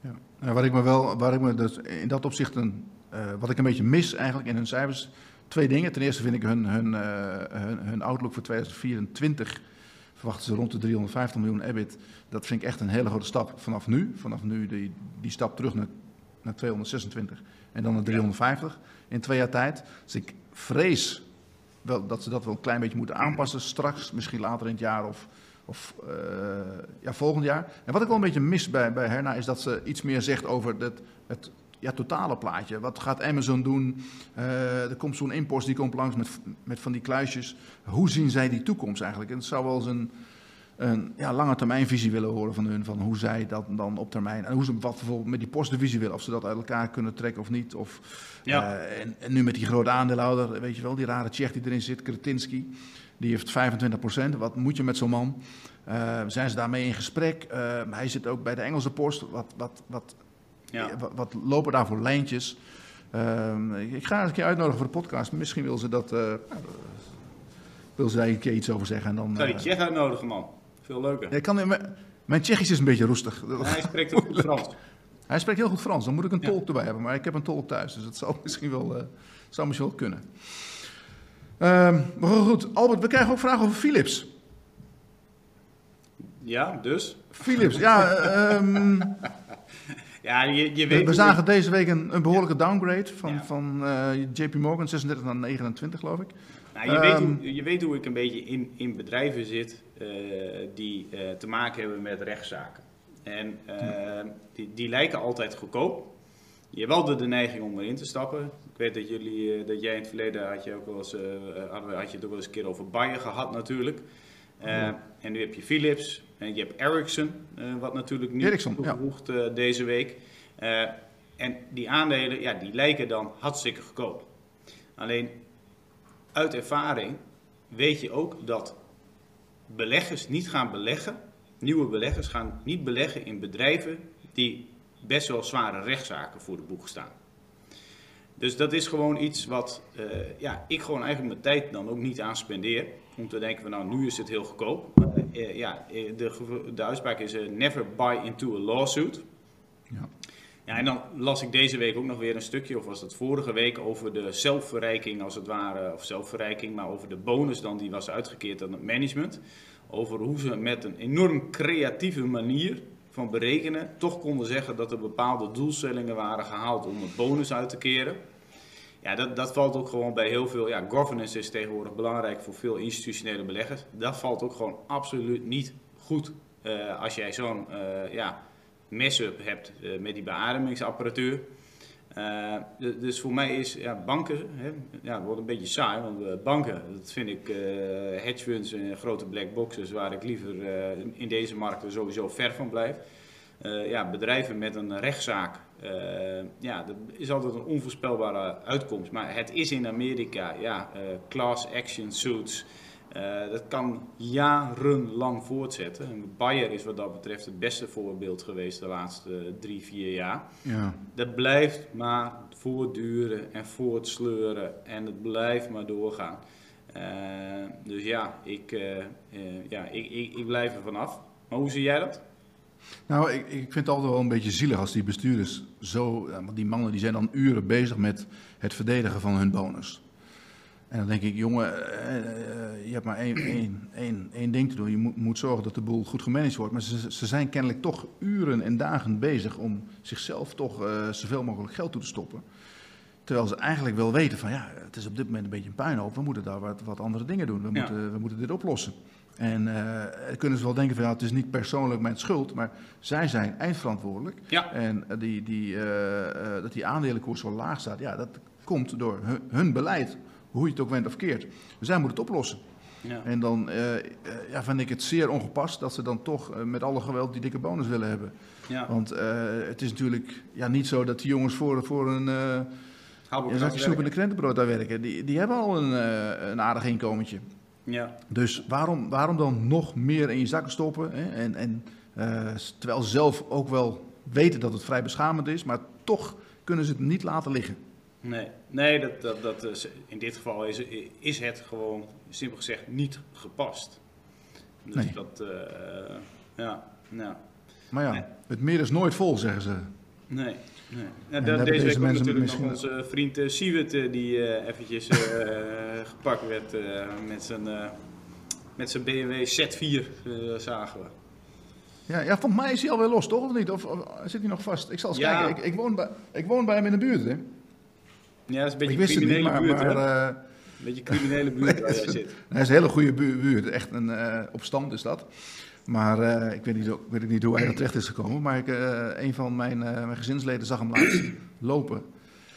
Ja. Waar ik me wel, waar ik me dus in dat opzicht een, wat ik een beetje mis eigenlijk in hun cijfers, twee dingen. Ten eerste vind ik hun, hun, hun, hun outlook voor 2024 verwachten ze rond de 350 miljoen EBIT. Dat vind ik echt een hele grote stap vanaf nu. Vanaf nu die, die stap terug naar, naar 226 en dan naar 350 in twee jaar tijd. Dus ik vrees wel dat ze dat wel een klein beetje moeten aanpassen straks, misschien later in het jaar of, of uh, ja, volgend jaar. En wat ik wel een beetje mis bij, bij Herna is dat ze iets meer zegt over het, het ja, totale plaatje. Wat gaat Amazon doen? Uh, er komt zo'n impost die komt langs met, met van die kluisjes. Hoe zien zij die toekomst eigenlijk? En het zou wel eens een, een ja, lange termijn visie willen horen van hun. Van hoe zij dat dan op termijn. En hoe ze wat bijvoorbeeld met die postdivisie willen. Of ze dat uit elkaar kunnen trekken of niet. Of, ja. uh, en, en, nu met die grote aandeelhouder, weet je wel, die rare Tsjech die erin zit, Kretinsky. Die heeft 25%. Wat moet je met zo'n man? Uh, zijn ze daarmee in gesprek? hij zit ook bij de Engelse post. Wat, wat, wat ja. Wat, wat, lopen daar voor lijntjes? Uh, ik ga eens een keer uitnodigen voor de podcast. Misschien wil ze dat. Uh, wil ze daar een keer iets over zeggen. En dan, Ga die Tsjech uitnodigen, man. Veel leuker. Ja, kan, mijn, mijn Tsjechisch is een beetje roestig. hij spreekt ook goed Frans. *laughs* Hij spreekt heel goed Frans. Dan moet ik een tolk erbij hebben. Maar ik heb een tolk thuis. Dus dat zal *laughs* misschien wel, zou misschien wel kunnen. Uh, maar goed, Albert, we krijgen ook vragen over Philips. Ja, dus? Philips, ja. Um, *laughs* Ja, je, je weet we, zagen deze week een, een behoorlijke downgrade van, van uh, JP Morgan, 36 naar 29 geloof ik. Nou, je, weet hoe, ehm, je weet hoe ik een beetje in, in bedrijven zit uh, die uh, te maken hebben met rechtszaken. En die, die lijken altijd goedkoop. Je hebt wel de, neiging om erin te stappen. Ik weet dat, jullie, dat jij in het verleden had je, ook wel eens, had je het ook wel eens een keer over Bayer gehad natuurlijk. En nu heb je Philips, je hebt Ericsson, uh, wat natuurlijk Ericsson, toegevoegd ja. uh, deze week. Uh, en die aandelen, ja, die lijken dan hartstikke goedkoop. Alleen uit ervaring weet je ook dat beleggers niet gaan beleggen, nieuwe beleggers gaan niet beleggen in bedrijven die best wel zware rechtszaken voor de boeg staan. Dus dat is gewoon iets wat uh, ja, ik gewoon eigenlijk mijn tijd dan ook niet aan spendeer. Om te denken van nou, nu is het heel goedkoop. Uh, ja, de, de uitspraak is uh, never buy into a lawsuit. Ja. ja, en dan las ik deze week ook nog weer een stukje, of was dat vorige week, over de zelfverrijking als het ware. Of zelfverrijking, maar over de bonus dan die was uitgekeerd aan het management. Over hoe ze met een enorm creatieve manier van berekenen toch konden zeggen dat er bepaalde doelstellingen waren gehaald om een bonus uit te keren. Ja, dat, dat valt ook gewoon bij heel veel. Ja, governance is tegenwoordig belangrijk voor veel institutionele beleggers. Dat valt ook gewoon absoluut niet goed uh, als jij zo'n uh, ja, mess-up hebt uh, met die beademingsapparatuur. Uh, dus voor mij is ja, banken, hè, ja, het wordt een beetje saai, want banken, dat vind ik hedge funds en grote black boxes waar ik liever in deze markten sowieso ver van blijf. ja, bedrijven met een rechtszaak, ja, dat is altijd een onvoorspelbare uitkomst. Maar het is in Amerika, ja, class action suits, uh, dat kan jarenlang voortzetten. Bayer is wat dat betreft het beste voorbeeld geweest de laatste drie, vier jaar. Ja. Dat blijft maar voortduren en voortsleuren en het blijft maar doorgaan. Uh, dus ja, ik, uh, ja ik, ik, ik blijf er vanaf. Maar hoe zie jij dat? Nou, ik, ik vind het altijd wel een beetje zielig als die bestuurders zo... Want die mannen die zijn dan uren bezig met het verdedigen van hun bonus. En dan denk ik, jongen, eh, eh, je hebt maar één, één, één, één ding te doen. Je moet, moet, zorgen dat de boel goed gemanaged wordt. Maar ze, ze, zijn kennelijk toch uren en dagen bezig om zichzelf toch uh, zoveel mogelijk geld toe te stoppen. Terwijl ze eigenlijk wel weten van, ja, het is op dit moment een beetje een puinhoop. We moeten daar wat, wat andere dingen doen. We, moeten, we moeten dit oplossen. En uh, kunnen ze wel denken van, ja, het is niet persoonlijk mijn schuld. Maar zij zijn eindverantwoordelijk. Ja. En die, die, dat die aandelenkoers zo laag staat, ja, dat komt door hun, hun beleid hoe je het ook went of keert. Dus zij moeten het oplossen. Ja. En dan uh, ja, vind ik het zeer ongepast dat ze dan toch uh, met alle geweld die dikke bonus willen hebben. Ja. Want het is natuurlijk ja, niet zo dat die jongens voor, voor een uh, zakje soep in de krentenbrood daar werken. Die, die hebben al een, een aardig inkomentje. Ja. Dus waarom, waarom dan nog meer in je zakken stoppen? Hè? En, en, terwijl ze zelf ook wel weten dat het vrij beschamend is, maar toch kunnen ze het niet laten liggen. Nee, nee dat, dat, dat is, in dit geval is, is het gewoon, simpel gezegd, niet gepast. Dus nee. dat, uh, ja, nou. Maar ja, het meer is nooit vol, zeggen ze. Nee, nee. Ja, deze, deze week was natuurlijk nog onze vriend uh, Siewert, uh, die uh, eventjes gepakt werd met zijn, met zijn BMW Z4, zagen we. Ja, ja, volgens mij is hij alweer los, toch? Of niet? Of, of zit hij nog vast? Ik zal eens kijken. Ik, ik, woon bij, ik woon bij hem in de buurt, hè. Ja, dat is een beetje een criminele niet, buurt, maar, maar uh, Een beetje criminele buurt waar jij *laughs* zit. Is een hele goede buurt. Echt een opstand is dat. Maar uh, ik, weet niet, ik weet niet hoe hij er terecht is gekomen. Maar ik, een van mijn, mijn gezinsleden zag hem laatst *clears throat* lopen.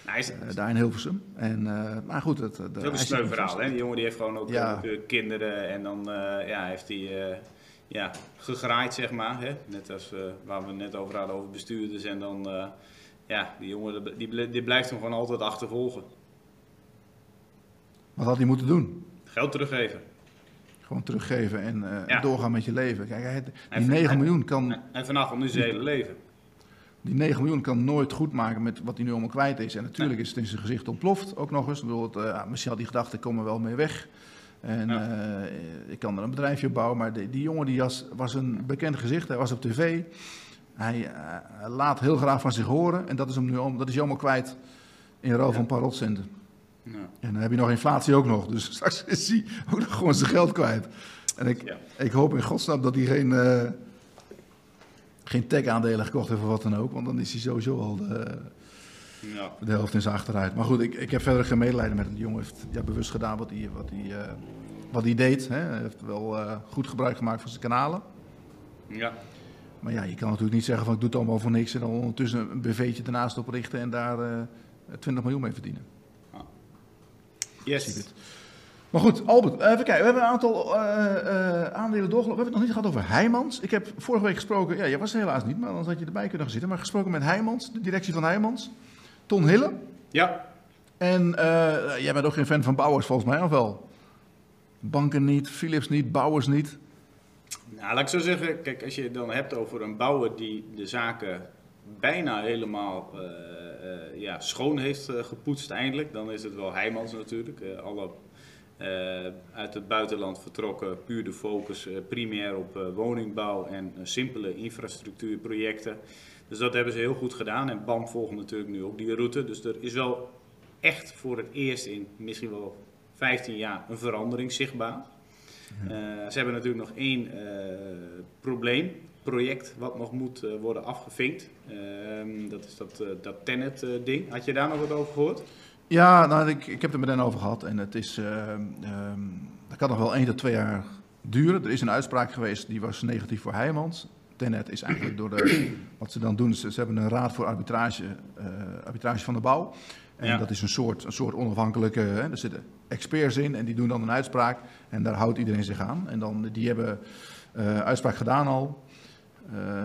Nou, is, daar in Hilversum. En, maar goed, het, dat is ook een sneu verhaal. Hè? Die jongen die heeft gewoon ook, ja. kinderen. En dan ja, heeft hij ja, gegraaid, zeg maar. Hè? Net als waar we het net over hadden over bestuurders. En dan ja, die jongen die, die blijft hem gewoon altijd achtervolgen. Wat had hij moeten doen? Geld teruggeven. Gewoon teruggeven en uh, doorgaan met je leven. Kijk, hij, die 9 miljoen kan... En vanaf nu zijn hele leven. Die 9 miljoen kan nooit goed maken met wat hij nu allemaal kwijt is. En natuurlijk is het in zijn gezicht ontploft ook nog eens. Ik bedoel, het, uh, misschien had hij gedacht, ik kom er wel mee weg. En uh, ik kan er een bedrijfje op bouwen. Maar die, die jongen die was, was een bekend gezicht. Hij was op tv. Hij uh, laat heel graag van zich horen en dat is hem nu om, dat is hij allemaal kwijt in ruil van een paar rotcenten. Ja. En dan heb je nog inflatie ook nog, dus *laughs* straks is hij ook nog gewoon zijn geld kwijt. En ik, ik hoop in godsnaam dat hij geen, uh, geen tech-aandelen gekocht heeft of wat dan ook, want dan is hij sowieso al de, ja. de helft in zijn achteruit. Maar goed, ik, ik heb verder geen medelijden met hem. De jongen heeft ja, bewust gedaan wat hij, wat hij, uh, wat hij deed. Hè. Hij heeft wel goed gebruik gemaakt van zijn kanalen. Ja. Maar ja, je kan natuurlijk niet zeggen van ik doe het allemaal voor niks en dan ondertussen een BV'tje ernaast oprichten en daar uh, eh, 20 miljoen mee verdienen. Yes. Maar goed, Albert, even kijken. We hebben een aantal uh, uh, aandelen doorgelopen. We hebben het nog niet gehad over Heijmans. Ik heb vorige week gesproken, ja, jij was er helaas niet, maar anders had je erbij kunnen zitten. Maar gesproken met Heijmans, de directie van Heijmans. Ton Hille. Ja. En jij bent ook geen fan van Bouwers volgens mij, of wel? Banken niet, Philips niet, Bouwers niet. Nou, laat ik zo zeggen, kijk, als je het dan hebt over een bouwer die de zaken bijna helemaal ja, schoon heeft uh, gepoetst eindelijk, dan is het wel Heijmans natuurlijk. alle uit het buitenland vertrokken, puur de focus primair op woningbouw en simpele infrastructuurprojecten. Dus dat hebben ze heel goed gedaan en BAM volgt natuurlijk nu ook die route. Dus er is wel echt voor het eerst in misschien wel 15 jaar een verandering zichtbaar. Eh, ze hebben natuurlijk nog één eh, probleem, project wat nog moet eh, worden afgevinkt. Ehm, dat is dat, dat Tenet-ding. Had je daar nog wat over gehoord? Ja, nou, ik, ik heb het er met hen over gehad. En het is, um, dat kan nog wel één tot twee jaar duren. Er is een uitspraak geweest die was negatief voor Heijmans. Tenet is eigenlijk door de, *clears throat* wat ze dan doen, ze, ze hebben een raad voor arbitrage, uh, arbitrage van de bouw. En dat is een soort, een soort onafhankelijke, hè, er zitten experts in en die doen dan een uitspraak en daar houdt iedereen zich aan. En dan, die hebben uh, uitspraak gedaan al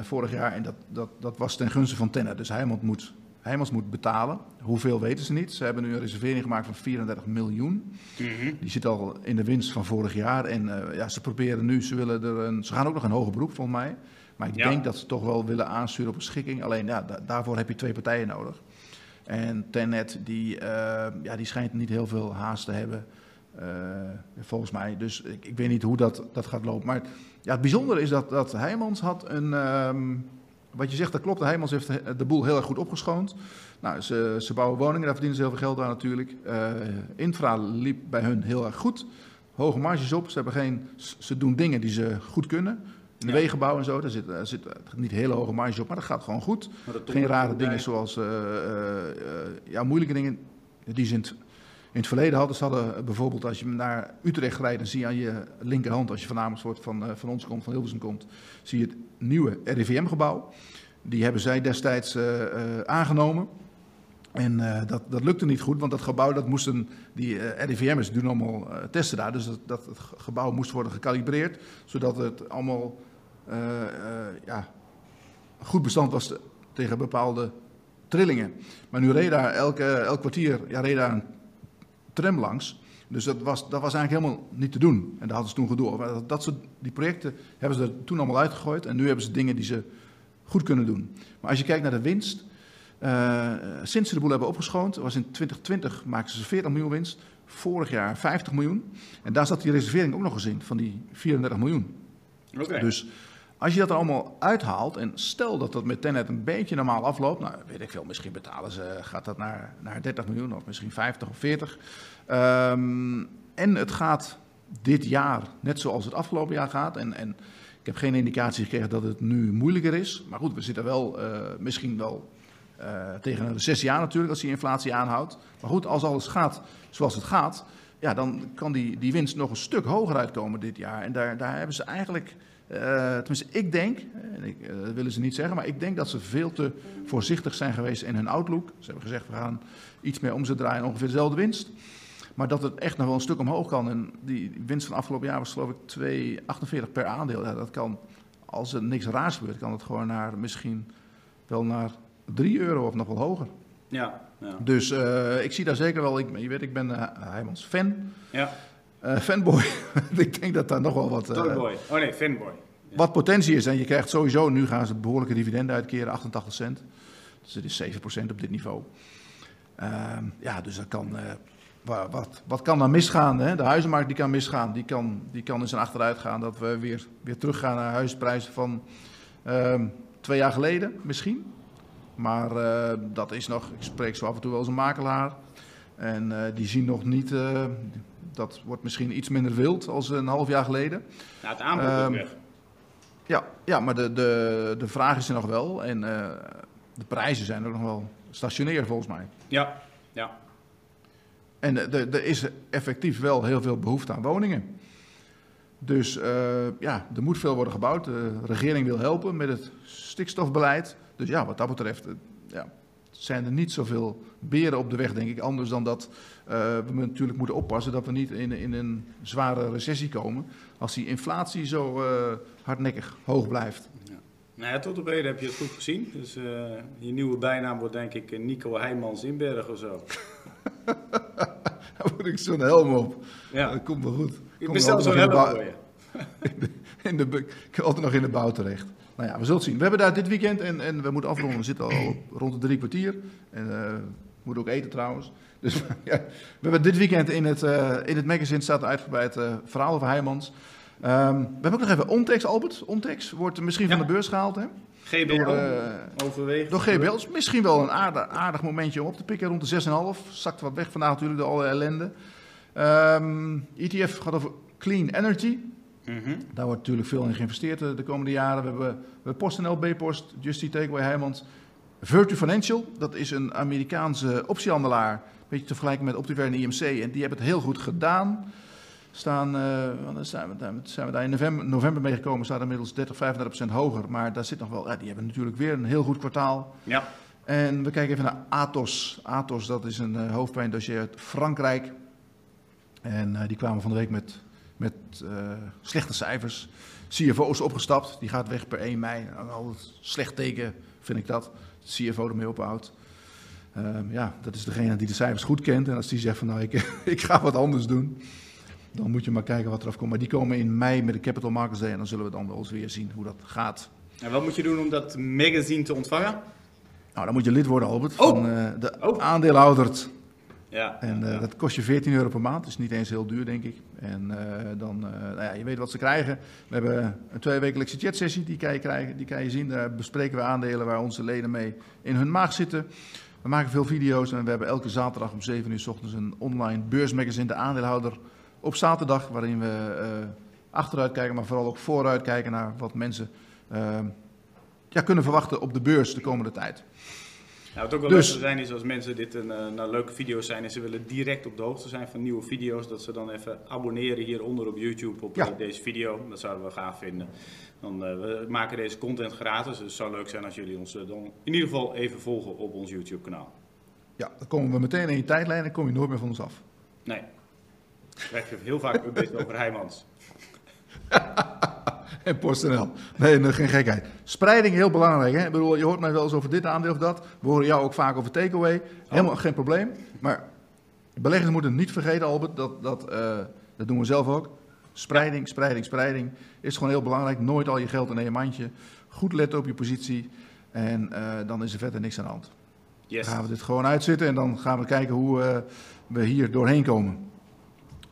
vorig jaar en dat, dat, dat was ten gunste van Tenet. Dus Heijmans moet, moet betalen. Hoeveel weten ze niet. Ze hebben nu een reservering gemaakt van 34 miljoen. Mm -hmm. Die zit al in de winst van vorig jaar. En uh, ja, ze proberen nu, ze, willen er een, ze gaan ook nog een hoger beroep volgens mij. Maar ik ja. denk dat ze toch wel willen aansturen op een schikking. Alleen ja, da daarvoor heb je twee partijen nodig. En Tenet, die, uh, ja, die schijnt niet heel veel haast te hebben. Uh, volgens mij. Dus ik, ik, weet niet hoe dat, dat gaat lopen. Maar ja, het bijzondere is dat, dat Heijmans had een. Um, wat je zegt, dat klopt. Heijmans heeft de boel heel erg goed opgeschoond. Nou, ze, ze bouwen woningen, daar verdienen ze heel veel geld aan natuurlijk. Uh, infra liep bij hun heel erg goed. Hoge marges op. Ze, hebben geen, ze doen dingen die ze goed kunnen. In de ja. wegenbouw en zo, daar zit, daar zit niet hele hoge marges op, maar dat gaat gewoon goed. Geen rare dingen zoals uh, ja, moeilijke dingen die ze in het, verleden hadden. Ze bijvoorbeeld als je naar Utrecht rijdt, dan zie je aan je linkerhand, als je van Amersfoort van, van ons komt, van Hilversum komt, zie je het nieuwe RIVM-gebouw. Die hebben zij destijds uh, uh, aangenomen. En dat, dat lukte niet goed, want dat gebouw, dat moesten, die RIVM'ers doen allemaal testen daar. Dus dat, dat gebouw moest worden gekalibreerd, zodat het allemaal ja, goed bestand was tegen bepaalde trillingen. Maar nu reed daar elke, elk kwartier ja, reed daar tram langs. Dus dat was, dat was eigenlijk helemaal niet te doen. En daar hadden ze toen gedoe. Dat soort, die projecten hebben ze er toen allemaal uitgegooid. En nu hebben ze dingen die ze goed kunnen doen. Maar als je kijkt naar de winst. Uh, sinds ze de boel hebben opgeschoond, was in 2020 maakten ze 40 miljoen winst. Vorig jaar 50 miljoen. En daar zat die reservering ook nog eens in, van die 34 miljoen. Okay. Dus als je dat er allemaal uithaalt, en stel dat dat met Tenet een beetje normaal afloopt, nou weet ik veel, misschien betalen ze, gaat dat naar, naar 30 miljoen of misschien 50 of 40. Um, en het gaat dit jaar net zoals het afgelopen jaar gaat. En, en ik heb geen indicatie gekregen dat het nu moeilijker is. Maar goed, we zitten wel uh, misschien wel uh, tegen een recessie aan natuurlijk als die inflatie aanhoudt. Maar goed, als alles gaat zoals het gaat, ja, dan kan die, die winst nog een stuk hoger uitkomen dit jaar. En daar, daar hebben ze eigenlijk, uh, tenminste ik denk, en ik, uh, dat willen ze niet zeggen, maar ik denk dat ze veel te voorzichtig zijn geweest in hun outlook. Ze hebben gezegd, we gaan iets meer omzet draaien, ongeveer dezelfde winst. Maar dat het echt nog wel een stuk omhoog kan. En die winst van afgelopen jaar was geloof ik 2,48 per aandeel. Ja, dat kan, als er niks raars gebeurt, kan het gewoon naar misschien wel naar 3 euro of nog wel hoger. Ja, ja. Dus uh, ik zie daar zeker wel, ik, je weet, ik ben Heijmans fan. Ja. Uh, fanboy. *laughs* ik denk dat daar nog wel wat... Toyboy. oh nee, fanboy. Ja. Wat potentie is. En je krijgt sowieso, nu gaan ze behoorlijke dividenden uitkeren, 88 cent. Dus het is 7% op dit niveau. Ehm, ja, dus dat kan wat, wat kan dan misgaan? Hè? De huizenmarkt die kan misgaan, die kan, die kan in zijn achteruit gaan. Dat we weer, weer teruggaan naar huisprijzen van uh, twee jaar geleden misschien. Maar uh, dat is nog, ik spreek zo af en toe wel eens een makelaar. En uh, die zien nog niet, dat wordt misschien iets minder wild als een half jaar geleden. Nou, het aanbod um, is weg. Ja, ja maar de, de, de vraag is er nog wel. En de prijzen zijn ook nog wel stationair volgens mij. Ja, ja. En er is effectief wel heel veel behoefte aan woningen. Dus uh, ja, er moet veel worden gebouwd. De regering wil helpen met het stikstofbeleid. Dus ja, wat dat betreft uh, ja, zijn er niet zoveel beren op de weg, denk ik. Anders dan dat uh, we natuurlijk moeten oppassen dat we niet in, in een zware recessie komen. Als die inflatie zo hardnekkig hoog blijft. Ja. Nou ja, tot op heden heb je het goed gezien. Dus je nieuwe bijnaam wordt denk ik Nico Heijmans Inberg of zo. *laughs* Dan moet ik zo'n helm op. Ja. Dat komt wel goed. Ik bestel zo'n helm voor je. *laughs* In de, ik kom altijd nog in de bouw terecht. Nou ja, we zullen het zien. We hebben daar dit weekend, en, en we moeten afronden, we zitten al rond de drie kwartier. En uh, we moeten ook eten trouwens. Dus *laughs* ja, we hebben dit weekend in het, uh, in het magazine staat uitgebreid uh, verhaal over Heijmans. Um, we hebben ook nog even Ontex, Albert. Ontex wordt misschien ja. van de beurs gehaald, hè? GBL door, uh, overwegen. Door GBL is misschien wel een aardig, aardig momentje om op te pikken. Rond de 6,5. Zakt wat weg vandaag natuurlijk door alle ellende. Um, ETF gaat over clean energy. Mhm. Mm -hmm. Daar wordt natuurlijk veel in geïnvesteerd de, de komende jaren. We hebben, we hebben PostNL, B-Post, Justy Takeaway, Heijmans. Virtu Financial, dat is een Amerikaanse optiehandelaar. Een beetje te vergelijken met Optiver en IMC. En die hebben het heel goed gedaan. staan, uh, zijn, we, zijn we daar in november, november mee gekomen, staat inmiddels 30, 35 procent hoger. Maar daar zit nog wel, ja, die hebben natuurlijk weer een heel goed kwartaal. Ja. En we kijken even naar Atos. Atos, dat is een uh, hoofdpijndossier uit Frankrijk. En uh, die kwamen van de week met, met slechte cijfers. CFO is opgestapt, die gaat weg per 1 mei. Al slecht teken vind ik dat. De CFO ermee ophoudt. Um, ja, dat is degene die de cijfers goed kent. En als die zegt van nou, ik, *laughs* ik ga wat anders doen, dan moet je maar kijken wat er afkomt. Maar die komen in mei met de Capital Markets Day en dan zullen we dan wel eens weer zien hoe dat gaat. En wat moet je doen om dat magazine te ontvangen? Nou, dan moet je lid worden, Albert, oh. van uh, de oh. aandeelhouder. Ja, en uh, dat kost je 14 euro per maand, dus niet eens heel duur, denk ik. En uh, dan, nou ja, je weet wat ze krijgen. We hebben een tweewekelijkse chatsessie, die kan je krijgen, die kan je zien. Daar bespreken we aandelen waar onze leden mee in hun maag zitten. We maken veel video's en we hebben elke zaterdag om 7 uur s ochtends een online beursmagazine, de aandeelhouder op zaterdag, waarin we uh, achteruit kijken, maar vooral ook vooruit kijken naar wat mensen uh, ja, kunnen verwachten op de beurs de komende tijd. Nou, wat ook wel dus, leuk zijn is als mensen dit een uh, nou, leuke video's zijn en ze willen direct op de hoogte zijn van nieuwe video's, dat ze dan even abonneren hieronder op YouTube op ja. deze video. Dat zouden we gaaf vinden. Dan, we maken deze content gratis, dus het zou leuk zijn als jullie ons dan in ieder geval even volgen op ons YouTube kanaal. Ja, dan komen we meteen in je tijdlijn en kom je nooit meer van ons af. Nee. Ik heb heel vaak updates over Heijmans. *laughs* *laughs* en PostNL. Nee, geen gekheid. Spreiding heel belangrijk. Hè? Ik bedoel, je hoort mij wel eens over dit aandeel of dat. We horen jou ook vaak over takeaway. Helemaal geen probleem. Maar beleggers moeten niet vergeten, Albert, dat, dat, uh, dat doen we zelf ook. Spreiding, spreiding, spreiding is gewoon heel belangrijk. Nooit al je geld in één mandje. Goed letten op je positie. En uh, dan is er verder niks aan de hand. Yes. Dan gaan we dit gewoon uitzitten en dan gaan we kijken hoe uh, we hier doorheen komen.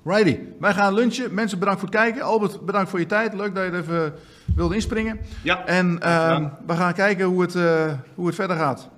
Righty, wij gaan lunchen. Mensen, bedankt voor het kijken. Albert, bedankt voor je tijd. Leuk dat je er even wilde inspringen. Ja. En uh, we gaan kijken hoe het, uh, hoe het verder gaat.